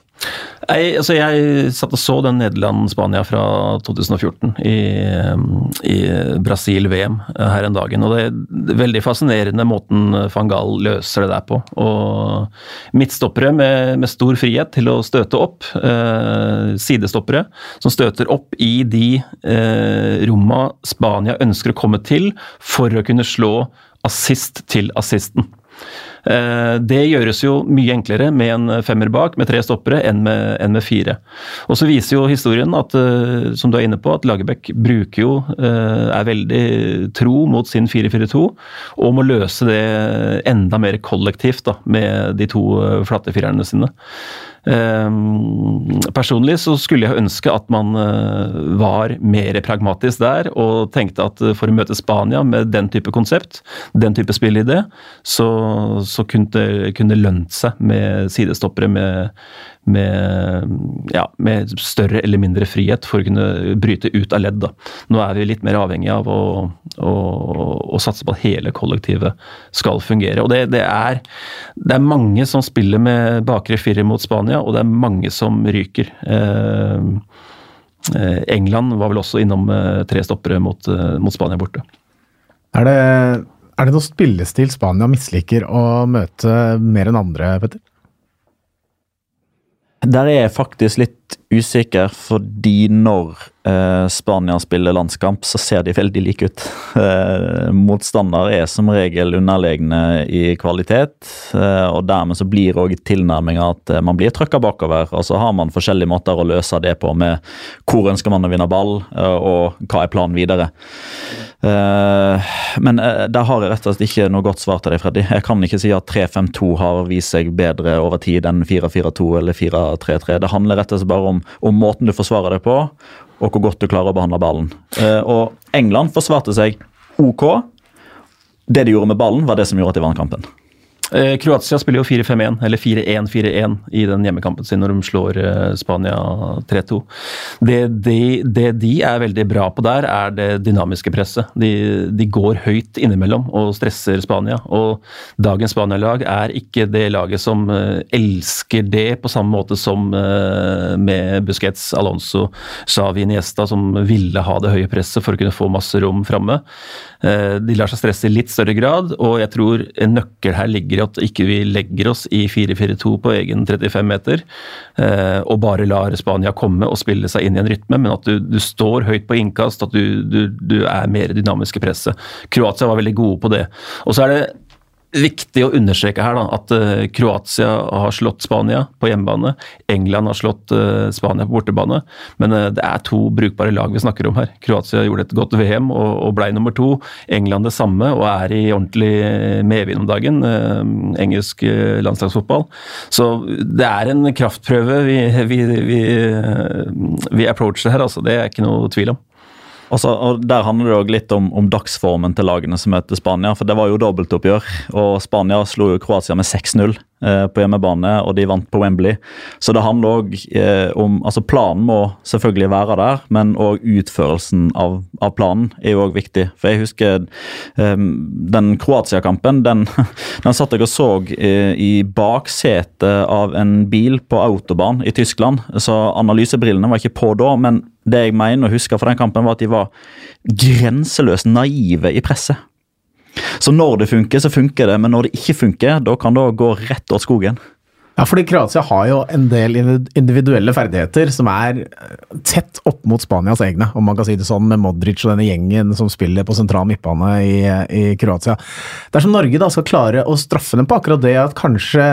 Nei, altså Jeg satt og så den Nederland-Spania fra 2014 i, i Brasil-VM her en dagen. og Det er veldig fascinerende måten van Gaal løser det der på. og Midtstoppere med, med stor frihet til å støte opp. Eh, sidestoppere som støter opp i de eh, romma Spania ønsker å komme til for å kunne slå assist til assisten. Det gjøres jo mye enklere med en femmer bak, med tre stoppere, enn med, enn med fire. Og så viser jo historien at, som du er inne på, at Lagerbäck bruker jo er veldig tro mot sin 4-4-2, og må løse det enda mer kollektivt da, med de to flattefirerne sine. Personlig så skulle jeg ønske at man var mer pragmatisk der, og tenkte at for å møte Spania med den type konsept, den type spillidé, så, så kunne det lønt seg med sidestoppere med, med, ja, med større eller mindre frihet for å kunne bryte ut av ledd. Da. Nå er vi litt mer avhengig av å, å, å satse på at hele kollektivet skal fungere. Og det, det, er, det er mange som spiller med bakre firer mot Spania, og det er mange som ryker. Eh, England var vel også innom tre stoppere mot, mot Spania borte. Er det, er det noe spillestil Spania misliker å møte mer enn andre, Petter? Der er jeg faktisk litt usikker, fordi når eh, Spania spiller landskamp, så ser de veldig like ut. Eh, motstander er som regel underlegne i kvalitet, eh, og dermed så blir òg tilnærminga at eh, man blir trøkka bakover. Og så har man forskjellige måter å løse det på med hvor ønsker man å vinne ball, eh, og hva er planen videre. Eh, men der har jeg rett og slett ikke noe godt svar til deg, Freddy. Jeg kan ikke si at 3-5-2 har vist seg bedre over tid enn 4-4-2 eller 4-3-3. Det handler rett og slett bare om, om måten du forsvarer deg på, og hvor godt du klarer å behandle ballen. Eh, og England forsvarte seg OK. Det de gjorde med ballen, var det som gjorde at de vant kampen. Eh, Kroatia spiller jo 4-5-1, eller 4-1-4-1 i den hjemmekampen sin når de slår eh, Spania 3-2. Det, de, det, de er veldig bra på der, er det dynamiske presset. De, de går høyt innimellom og stresser Spania. Og dagens Spania-lag er ikke det laget som eh, elsker det på samme måte som med Busquets, Alonso, Xavi Niesta, som ville ha det høye presset for å kunne få masse rom framme. De lar seg stresse i litt større grad, og jeg tror en nøkkel her ligger i at ikke vi legger oss i 4-4-2 på egen 35 meter eh, og bare lar Spania komme og spille seg inn i en rytme, men at du, du står høyt på innkast, at du, du, du er mer dynamisk i presset. Kroatia var veldig gode på det. Og så er det viktig å understreke her da, at uh, Kroatia har slått Spania på hjemmebane. England har slått uh, Spania på bortebane. Men uh, det er to brukbare lag vi snakker om her. Kroatia gjorde et godt VM og, og ble nummer to. England det samme og er i ordentlig medvind om dagen. engelsk landslagsfotball. Så det er en kraftprøve vi, vi, vi, vi approacher her, altså. Det er ikke noe tvil om. Altså, og Der handler det også litt om, om, dagsformen til lagene som møter Spania. for Det var jo dobbeltoppgjør, og Spania slo jo Kroatia med 6-0 eh, på hjemmebane, og de vant på Wembley. Så det handler òg eh, om altså Planen må selvfølgelig være der, men òg utførelsen av, av, planen er jo òg viktig. For jeg husker eh, den Kroatia-kampen. Den, den, satt jeg og så eh, i baksetet av en bil på autobahn i Tyskland, så analysebrillene var ikke på da. men det jeg mener å huske fra den kampen, var at de var grenseløst naive i presset. Så når det funker, så funker det, men når det ikke funker, da kan det gå rett åt skogen. Ja, fordi Kroatia har jo en del individuelle ferdigheter som er eh, tett opp mot Spanias egne, om man kan si det sånn, med Modric og denne gjengen som spiller på sentral midtbane i, i Kroatia. Dersom Norge da skal klare å straffe dem på akkurat det at kanskje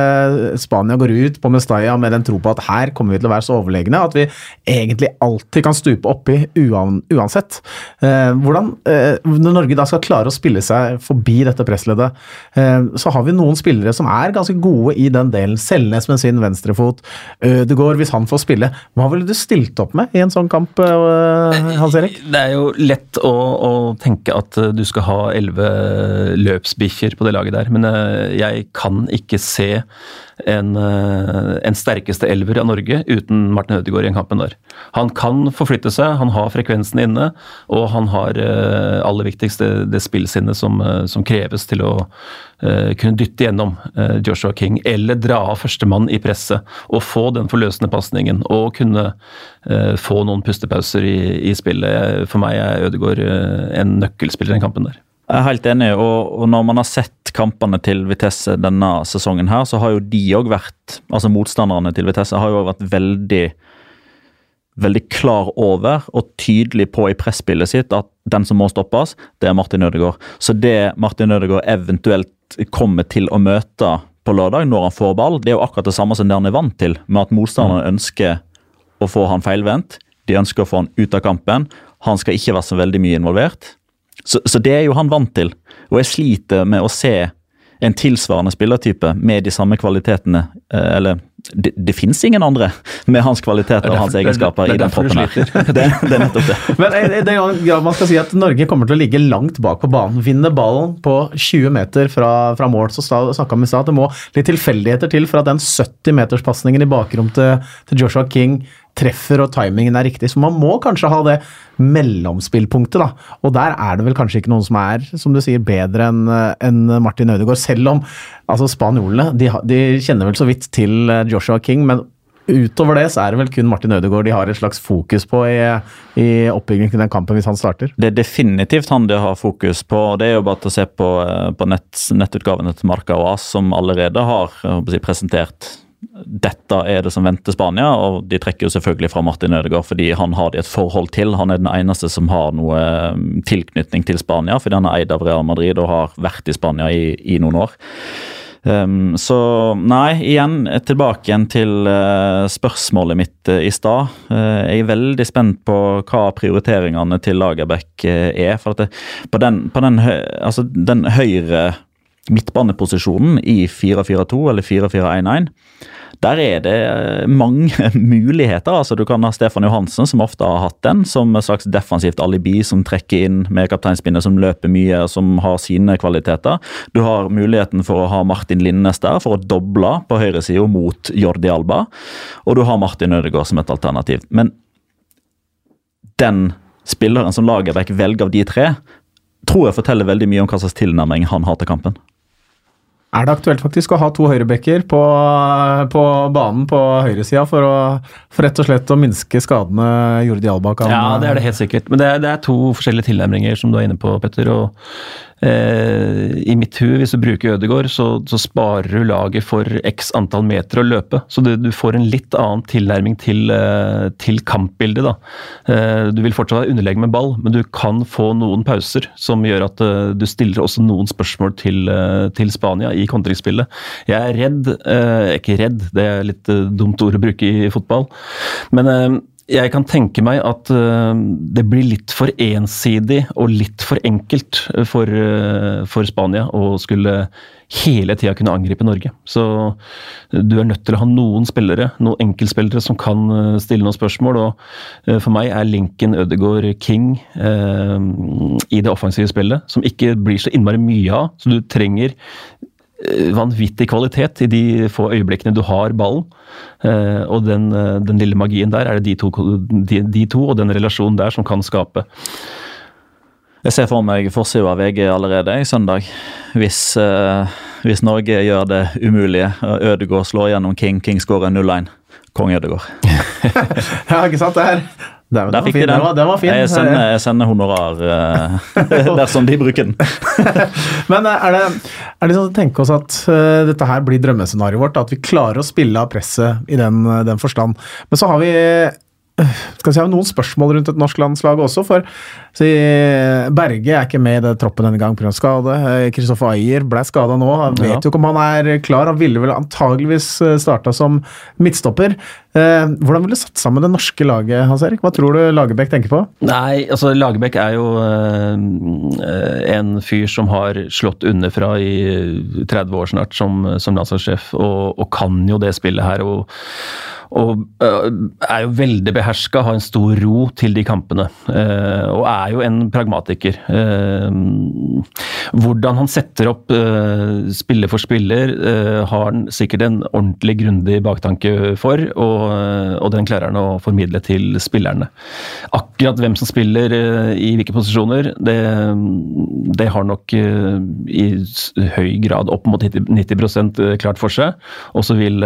Spania går ut på Mestalla med den tro på at her kommer vi til å være så overlegne at vi egentlig alltid kan stupe oppi uansett. Eh, hvordan, eh, Når Norge da skal klare å spille seg forbi dette pressleddet, så har vi noen spillere som er ganske gode i den delen. Selne Selnes med sin venstrefot. Ødegaard, hvis han får spille. Hva ville du stilt opp med i en sånn kamp, Hans Erik? Det er jo lett å, å tenke at du skal ha elleve løpsbikkjer på det laget der, men jeg kan ikke se en, eh, en, sterkeste elver av Norge uten Martin Ødegaard i en kampen der. Han kan forflytte seg, han har frekvensen inne, og han har aller viktigst det, det spillsinnet som, som, kreves til å kunne dytte gjennom Joshua King, eller dra av førstemann i presset og få den forløsende pasningen og kunne få noen pustepauser i, i, spillet. For meg er Ødegaard en nøkkelspiller i den kampen der. Jeg er helt enig, og, og, når man har sett kampene til Vitesse denne sesongen her, så har jo de òg vært Altså motstanderne til Vitesse har jo vært veldig veldig klar over og tydelig på i presspillet sitt at den som må stoppes, det er Martin Ødegaard. Så det Martin Ødegaard eventuelt kommer til å møte på lørdag, når han får ball, det er jo akkurat det samme som det han er vant til, med at motstanderne mm. ønsker å få han feilvendt. De ønsker å få han ut av kampen. Han skal ikke være så veldig mye involvert. Så, så, det er jo han vant til. Og jeg sliter med å se en tilsvarende spillertype med de samme kvalitetene. Eh, eller det, det fins ingen andre med hans kvaliteter og hans egenskaper i den troppen her. Det, det, er nettopp det. Men eh, det grad man skal si at Norge kommer til å ligge langt bak på banen. Vinner ballen på 20 meter fra, fra mål, så snakka vi i stad at det må litt tilfeldigheter til for at den 70-meterspasningen i bakrom til, til Joshua King treffer og timingen er riktig. Så man må kanskje ha det mellomspillpunktet, da. Og der er det vel kanskje ikke noen som er, som du sier, bedre enn en Martin Ødegaard. Selv om altså spanjolene de, de, kjenner vel så vidt til Joshua King, men utover det så er det vel kun Martin Ødegaard de har et slags fokus på i, i oppbyggingen til den kampen hvis han starter? Det er definitivt han de har fokus på. og Det er jo bare til å se på, på nett, nettutgavene til Marka og AS, som allerede har si, presentert dette er det som venter Spania, og de trekker jo selvfølgelig fra Martin Ødegaard fordi han har de et forhold til. Han er den eneste som har noe mm, tilknytning til Spania, fordi han er eid av Real Madrid og har vært i Spania i, i noen år. Um, så nei, igjen tilbake igjen til uh, spørsmålet mitt uh, i stad. Uh, jeg er veldig spent på hva prioriteringene til Lagerbäck er. For at det, på den, på den, altså, den høyre midtbaneposisjonen i 4-4-2 eller 4-4-1-1 der er det eh, mange muligheter. altså Du kan ha Stefan Johansen, som ofte har hatt den, som et slags defensivt alibi som trekker inn med kapteinspinnet, som løper mye, som har sine kvaliteter. Du har muligheten for å ha Martin Linnes der, for å doble på høyresida mot Jordi Alba. Og du har Martin Ødegaard som et alternativ. Men den spilleren som Lagerbäck velger av de tre, tror jeg forteller veldig mye om hva slags tilnærming han har til kampen. Er det aktuelt faktisk å ha to høyrebacker på, på banen på høyresida for, for rett og slett å minske skadene Jordi Alba kan Ja, det er det helt sikkert. Men det er, det er to forskjellige tilnærminger som du er inne på, Petter. og Eh, I mitt hue, hvis du bruker Ødegård, så, så, sparer du laget for x antall meter å løpe. Så du, du får en litt annen tilnærming til, eh, til kampbildet. da. Eh, du vil fortsatt ha underlegg med ball, men du kan få noen pauser som gjør at du stiller også noen spørsmål til, til Spania i kontringsspillet. Jeg er redd, ikke redd, det er litt dumt ord å bruke i fotball, men jeg kan tenke meg at uh, det blir litt for ensidig og litt for enkelt for, uh, for Spania å skulle hele tida kunne angripe Norge. Så du er nødt til å ha noen spillere, noen enkeltspillere som kan stille noen spørsmål. Og for meg er Lincoln Ødegaard King i det offensive spillet, som ikke blir så innmari mye av. Så du trenger vanvittig kvalitet i de få øyeblikkene du har ballen. Eh, og den, eh, den lille magien der er det de to, de, de to, og den relasjonen der som kan skape. Jeg ser for meg forsida av VG allerede i søndag. Hvis, hvis Norge gjør det umulige. Ødegaard slår gjennom King, King skårer 0-1. Kong Ødegaard. ja, ikke sant? Det er der, Der fikk de den. Den var, den var fin. Jeg sender, jeg sender honorar uh, dersom de bruker den. Men eh, er det, er det sånn å tenke oss at uh, dette her blir drømmescenarioet vårt? At vi klarer å spille av presset i den, den forstand. Men så har vi skal si, noen spørsmål rundt et norsk landslag også. For si, Berge er ikke med i det troppen denne gang pga. skade. Kristoffer Ayer ble skada nå. Han vet ja. jo ikke om han er klar. Han ville vel antageligvis starta som midtstopper. Eh, hvordan vil du satt sammen det norske laget, Hans Erik? Hva tror du Lagerbäck tenker på? Nei, altså Lagerbäck er jo eh, en fyr som har slått underfra i 30 år snart som, som landslagssjef, og, og, kan jo det spillet her. og og er jo veldig beherska, har en stor ro til de kampene. Og er jo en pragmatiker. Hvordan han setter opp spiller for spiller, har han sikkert en ordentlig grundig baktanke for. og Eh, den klarer han å formidle til spillerne. Akkurat hvem som spiller eh, i hvilke posisjoner, det, det har nok eh, i høy grad opp mot 90, 90 klart for seg. Og så vil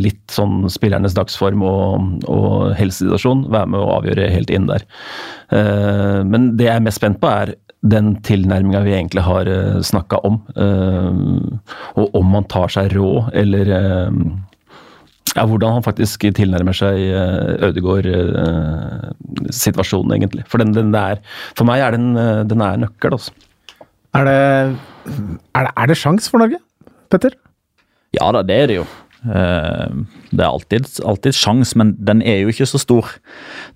litt sånn spillernes dagsform og, og helsesituasjon være med å avgjøre helt inn der. Men det jeg er mest spent på, er den tilnærminga vi egentlig har snakka om. Og om man tar seg råd, eller ja, hvordan han faktisk tilnærmer seg eh, Ødegaard-situasjonen, eh, egentlig. For, den, den der, for meg er den, eh, den er nøkkel, altså. Er det, er det, er det sjans for Norge, Petter? Ja da, det er det jo. Det er alltid, alltid sjans, men den er jo ikke så stor.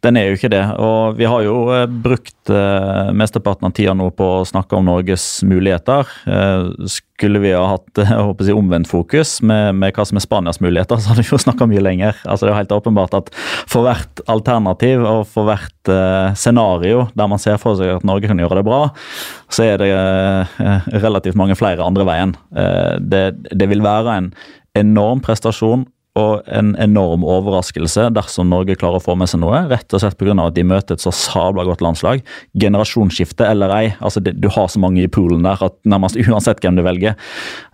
Den er jo ikke det. Og vi har jo brukt mesteparten av tida nå på å snakke om Norges muligheter skulle vi ha hatt jeg håper si, omvendt fokus med, med, hva som er Spanias muligheter, så hadde vi jo snakka mye lenger. Altså, det er jo helt åpenbart at For hvert alternativ og for hvert scenario der man ser for seg at Norge kan gjøre det bra, så er det relativt mange flere andre veien. Det, det vil være en enorm prestasjon og en enorm overraskelse dersom Norge klarer å få med seg noe. Rett og slett pga. at de møter et så sabla godt landslag. Generasjonsskifte eller ei. altså det, Du har så mange i poolen der at nærmest uansett hvem du velger.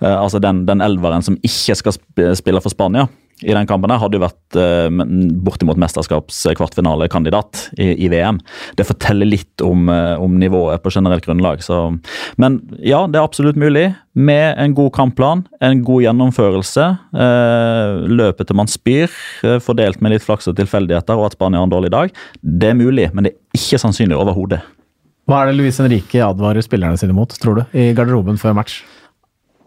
Uh, altså Den, den elveren som ikke skal spille for Spania, i den kampen der hadde jo vært eh, bortimot mesterskapskvartfinalekandidat i, i, VM. Det forteller litt om, uh, om, nivået på generelt grunnlag. Så. Men ja, det er absolutt mulig. Med en god kampplan, en god gjennomførelse, eh, løpet til man spyr, fordelt med litt flaks og tilfeldigheter, og at Spania har en dårlig dag. Det er mulig, men det er ikke sannsynlig overhodet. Hva er det Luis Henrique advarer spillerne sine mot, tror du, i garderoben før match?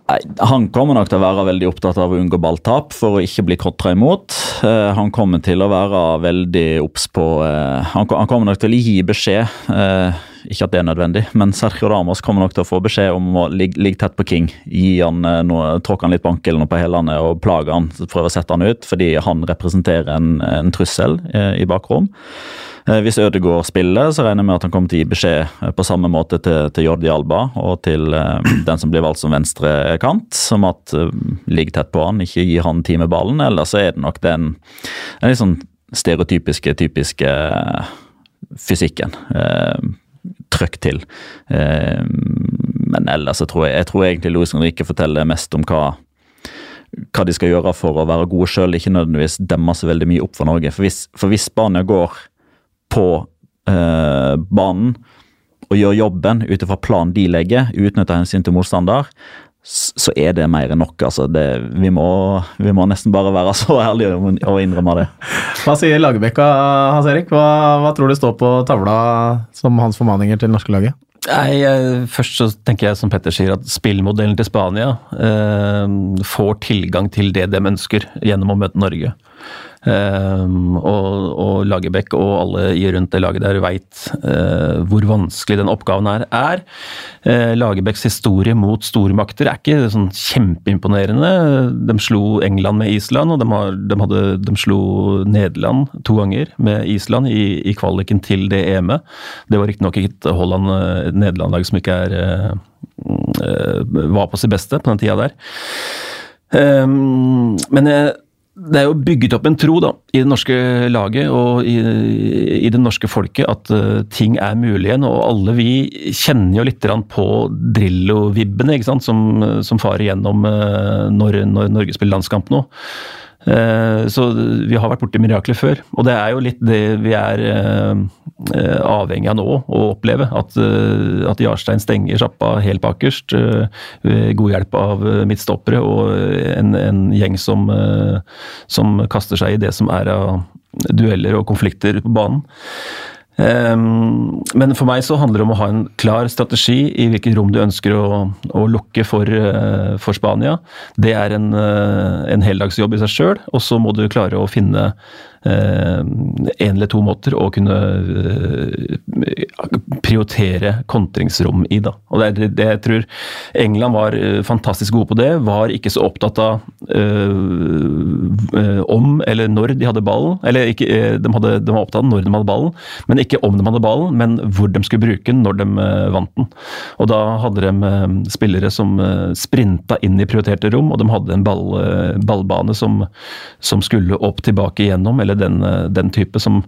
Han kommer nok til å være veldig opptatt av å unngå balltap for å ikke bli kontra imot. Uh, han kommer til å være veldig obs på uh, han, kommer nok til å gi beskjed, uh, ikke at det er nødvendig, men Sergio Ramos kommer nok til å få beskjed om å ligge, ligge tett på King. Gi han noe, Tråkke han litt på ankelen på hælene og plage han, prøve å sette han ut, fordi han representerer en, en trussel i bakrom. Eh, hvis Ødegaard spiller, så regner jeg med at han kommer til å gi beskjed eh, på samme måte til, til Jordi Alba og til den som blir valgt som venstre kant, som at uh, ligg tett på han, ikke gi han tid med ballen. Eller så er det nok den, den litt sånn stereotypiske, typiske fysikken. Uh, trøkk til. men ellers så tror jeg, jeg tror egentlig Louis Henrique forteller mest om hva hva de skal gjøre for å være gode sjøl, ikke nødvendigvis demmer seg veldig mye opp for Norge. For hvis, for hvis Spania går på eh, banen og gjør jobben ut ifra planen de legger, uten å ta hensyn til motstander, så er det mer enn nok. Altså det, vi, må, vi, må, nesten bare være så ærlige og innrømme det. Hva sier Lagerbäcka, Hans Erik? Hva, hva, tror du står på tavla som hans formaninger til det norske laget? Nei, Først så tenker jeg som Petter sier at spillmodellen til Spania eh, får tilgang til det de ønsker gjennom å møte Norge. Um, og, og Lagerbäck og alle rundt det laget der veit uh, hvor vanskelig den oppgaven her er. Uh, Lagerbäcks historie mot stormakter er ikke sånn kjempeimponerende. De slo England med Island, og de, har, de, hadde, de slo Nederland to ganger med Island i, i kvaliken til det EM-et. Det var riktignok et Holland-Nederland-lag som ikke er, var på sitt beste på den tida der. Um, men jeg det er jo bygget opp en tro da, i det norske laget og i, i det norske folket at uh, ting er mulig igjen. Og alle vi kjenner jo litt på Drillo-vibbene som, som farer gjennom uh, når, når, Norge spiller landskamp nå. Uh, så vi har vært borti mirakler før, og det er jo litt det vi er Eh, avhengig av nå å oppleve. At, eh, at Jarstein stenger sjappa helt bakerst. Eh, god hjelp av midtstoppere og en, en gjeng som, som kaster seg i det som er av dueller og konflikter på banen. Ehm, men for meg så handler det om å ha en klar strategi i hvilket rom du ønsker å, å lukke for, for, Spania. Det er en, en heldagsjobb i seg sjøl, og så må du klare å finne en eh, eller to måter å kunne eh, prioritere kontringsrom i. Da. Og det det jeg tror England var eh, fantastisk gode på det. Var ikke så opptatt av øh, om eller når de hadde ballen. Eller ikke, de, hadde, de, var opptatt av når de hadde ballen, men ikke om de hadde ballen, men hvor de skulle bruke den når de vant den. Og da hadde de spillere som sprinta inn i prioriterte rom, og de hadde en ball, ballbane som, som skulle opp tilbake igjennom, eller den, eh, den type som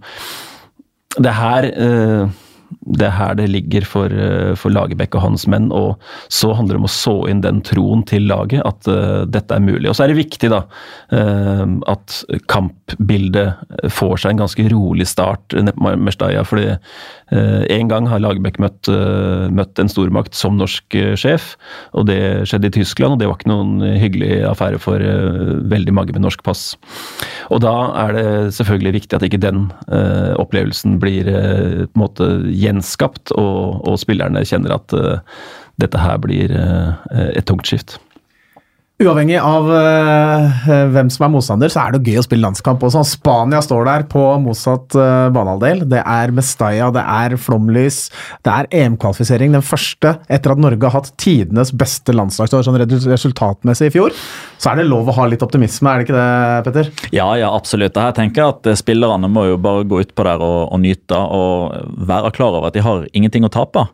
Det her eh, det er her det ligger for, eh, for Lagerbäck og hans menn. Og så handler det om å så inn den troen til laget, at uh, dette er mulig. Og så er det viktig da, uh, at kampbildet får seg en ganske rolig start på Mestalla. fordi uh, en gang har Lagerbäck møtt, møtt, en stormakt som norsk sjef, og det skjedde i Tyskland. Og det var ikke noen hyggelig affære for veldig mange med norsk pass. Og da er det selvfølgelig viktig at ikke den opplevelsen blir på en måte gjenskapt, og, og spillerne kjenner at uh, dette her blir uh, et tungt skift. Uavhengig av uh, hvem som er motstander, så er det gøy å spille landskamp. Også. Spania står der på motsatt uh, banehalvdel. Det er Mestalla, det er flomlys, det er EM-kvalifisering. Den første etter at Norge har hatt tidenes beste landslagsår sånn resultatmessig i fjor. Så er det lov å ha litt optimisme, er det ikke det, Petter? Ja, ja, absolutt. Jeg tenker at eh, Spillerne må jo bare gå utpå der og, og, nyte og være klar over at de har ingenting å tape.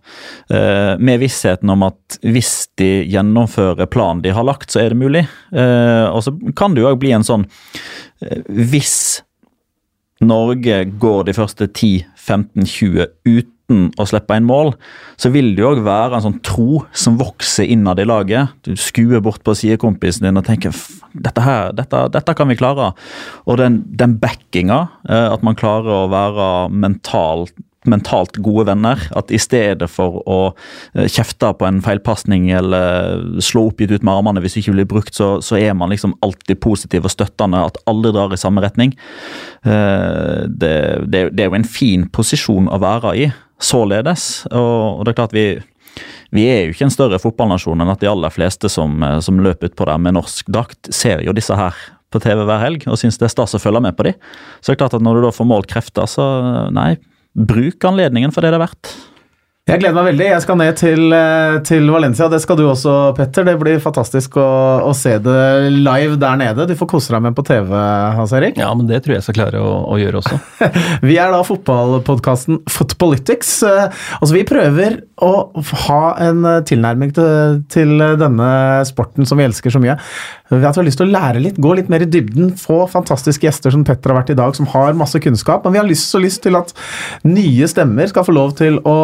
Uh, med vissheten om at hvis de gjennomfører planen de har lagt, så er det mulig. Uh, og så kan det jo òg bli en sånn Hvis Norge går de første 10-15-20 uten uten å slippe inn mål, så vil det jo òg være en sånn tro som vokser innad i laget. Du skuer bort på sidekompisen din og tenker dette her, dette, dette kan vi klare. Og den, den backinga, eh, at man klarer å være mentalt mentalt gode venner. At i stedet for å eh, kjefte på en feilpasning eller slå oppgitt ut med armene hvis det ikke blir brukt, så, så, er man liksom alltid positiv og støttende. At alle drar i samme retning. Det, det, det er jo en fin posisjon å være i således. Og, det er klart vi vi er jo ikke en større fotballnasjon enn at de aller fleste som, eh, som løper utpå der med norsk drakt, ser jo disse her på TV hver helg og syns det er stas å følge med på dem. Så det er klart at når du da får målt krefter, så nei, bruk anledningen for det det er verdt. Jeg gleder meg veldig. Jeg skal ned til, eh, til, Valencia. Det skal du også, Petter. Det blir fantastisk å, å, se det live der nede. Du får kose deg med på TV, Hans Erik. Ja, men det tror jeg skal klare å, å gjøre også. vi er da fotballpodkasten Footpolitics. Eh, altså, vi prøver å ha en tilnærming til, til denne sporten som vi elsker så mye. Ved at vi har lyst til å lære litt, gå litt mer i dybden, få fantastiske gjester som Petter har vært i dag, som har masse kunnskap. Men vi har lyst, så lyst til at nye stemmer skal få lov til å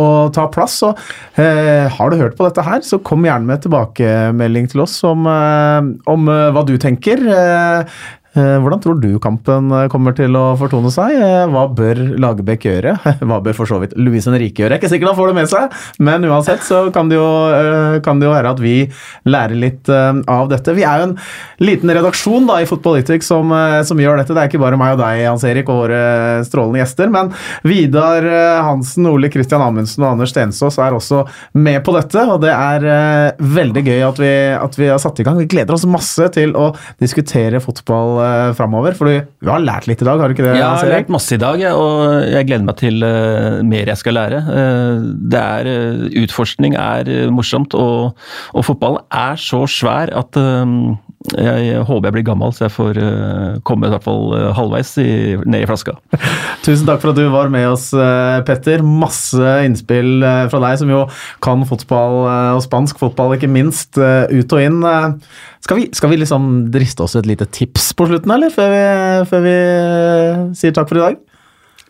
å ta plass. Så eh, har du hørt på dette her, så kom gjerne med tilbakemelding til oss om, eh, om eh, hva du tenker. Eh, hvordan tror du kampen eh, kommer til å fortone seg? Eh, hva bør Lagerbäck gjøre? Hva bør for så vidt Luis Henrique gjøre? Jeg er ikke sikker han får det med seg, men uansett så kan det jo, kan det jo være at vi lærer litt av dette. Vi er jo en liten redaksjon da i Footballytics som, som, gjør dette. Det er ikke bare meg og deg, Hans Erik, og våre strålende gjester, men Vidar Hansen, Ole Kristian Amundsen og Anders Stensås er også med på dette, og det er veldig gøy at vi, at vi har satt i gang. Vi gleder oss masse til å diskutere fotball uh, framover? For du har lært litt i dag, har du ikke det? Ja, jeg har lært masse i dag, og jeg gleder meg til uh, mer jeg skal lære. Uh, det er Utforskning er morsomt, og, og fotball er så svær at jeg håper jeg blir gammel, så jeg får komme i hvert fall halvveis i, ned i flaska. Tusen takk for at du var med oss, Petter. Masse innspill fra deg, som jo kan fotball, og spansk fotball ikke minst, ut og inn. Skal vi, skal vi, liksom driste oss et lite tips på slutten, eller? Før vi, før vi sier takk for i dag?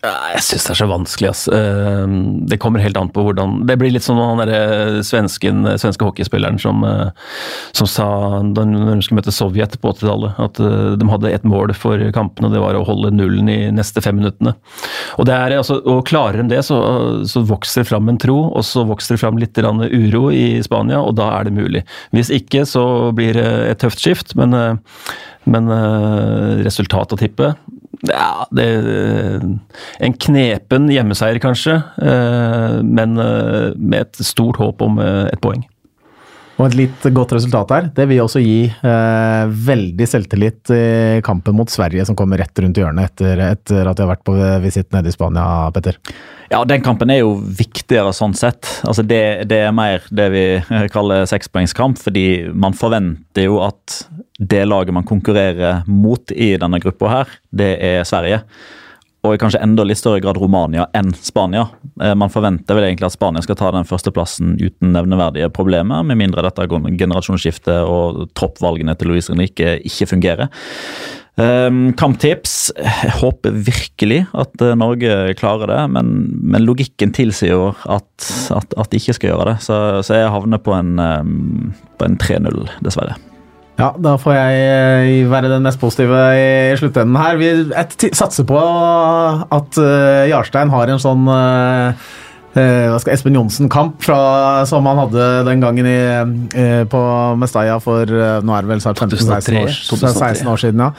Jeg syns det er så vanskelig, ass. Ehm, det kommer helt an på hvordan Det blir litt som han derre svensken, svenske hockeyspilleren som, eh, som sa da de skulle møte Sovjet på 80-tallet, at eh, de hadde ett mål for kampene, og det var å holde nullen i neste fem minuttene. Og, det er, altså, og klarer de det, så, så vokser det fram en tro, og så vokser det fram litt uro i Spania, og da er det mulig. Hvis ikke, så blir det et tøft skift, men, eh, men resultatet å tippe ja, det En knepen hjemmeseier, kanskje, eh, men eh, med et stort håp om eh, et poeng. Og et litt godt resultat her. Det vil også gi eh, veldig selvtillit i kampen mot Sverige, som kommer rett rundt hjørnet etter, etter at de har vært på visitt nede i Spania, Petter. Ja, den kampen er jo viktigere sånn sett. Altså det, det er mer det vi kaller sekspoengskamp, fordi man forventer jo at det laget man konkurrerer mot i denne gruppa her, det er Sverige og i kanskje enda litt større grad Romania enn Spania. Eh, man forventer vel egentlig at Spania skal ta den førsteplassen uten nevneverdige problemer, med mindre dette generasjonsskiftet og troppvalgene til Louise Henrique ikke fungerer. Um, kamptips. Jeg håper virkelig at uh, Norge klarer det, men, men logikken tilsier jo at, at, at, de ikke skal gjøre det. Så, så jeg havner på en, um, en 3-0, dessverre. Ja, da får jeg eh, være den mest positive i sluttenden her. Vi satser på at uh, Jarstein har en sånn skal Espen Johnsen-kamp som han hadde den gangen i, uh, på Mestalla for nå er det vel snart 15-16 år, 16 år siden. ja.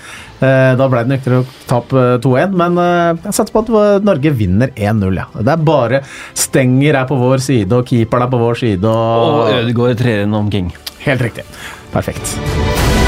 da ble det nyktere tap 2-1, men jeg satser på at Norge vinner 1-0. ja. Det er bare Stenger er på vår side, og keeperen er på vår side. Og, og Ødegaard trer inn om King. Helt riktig. Perfekt.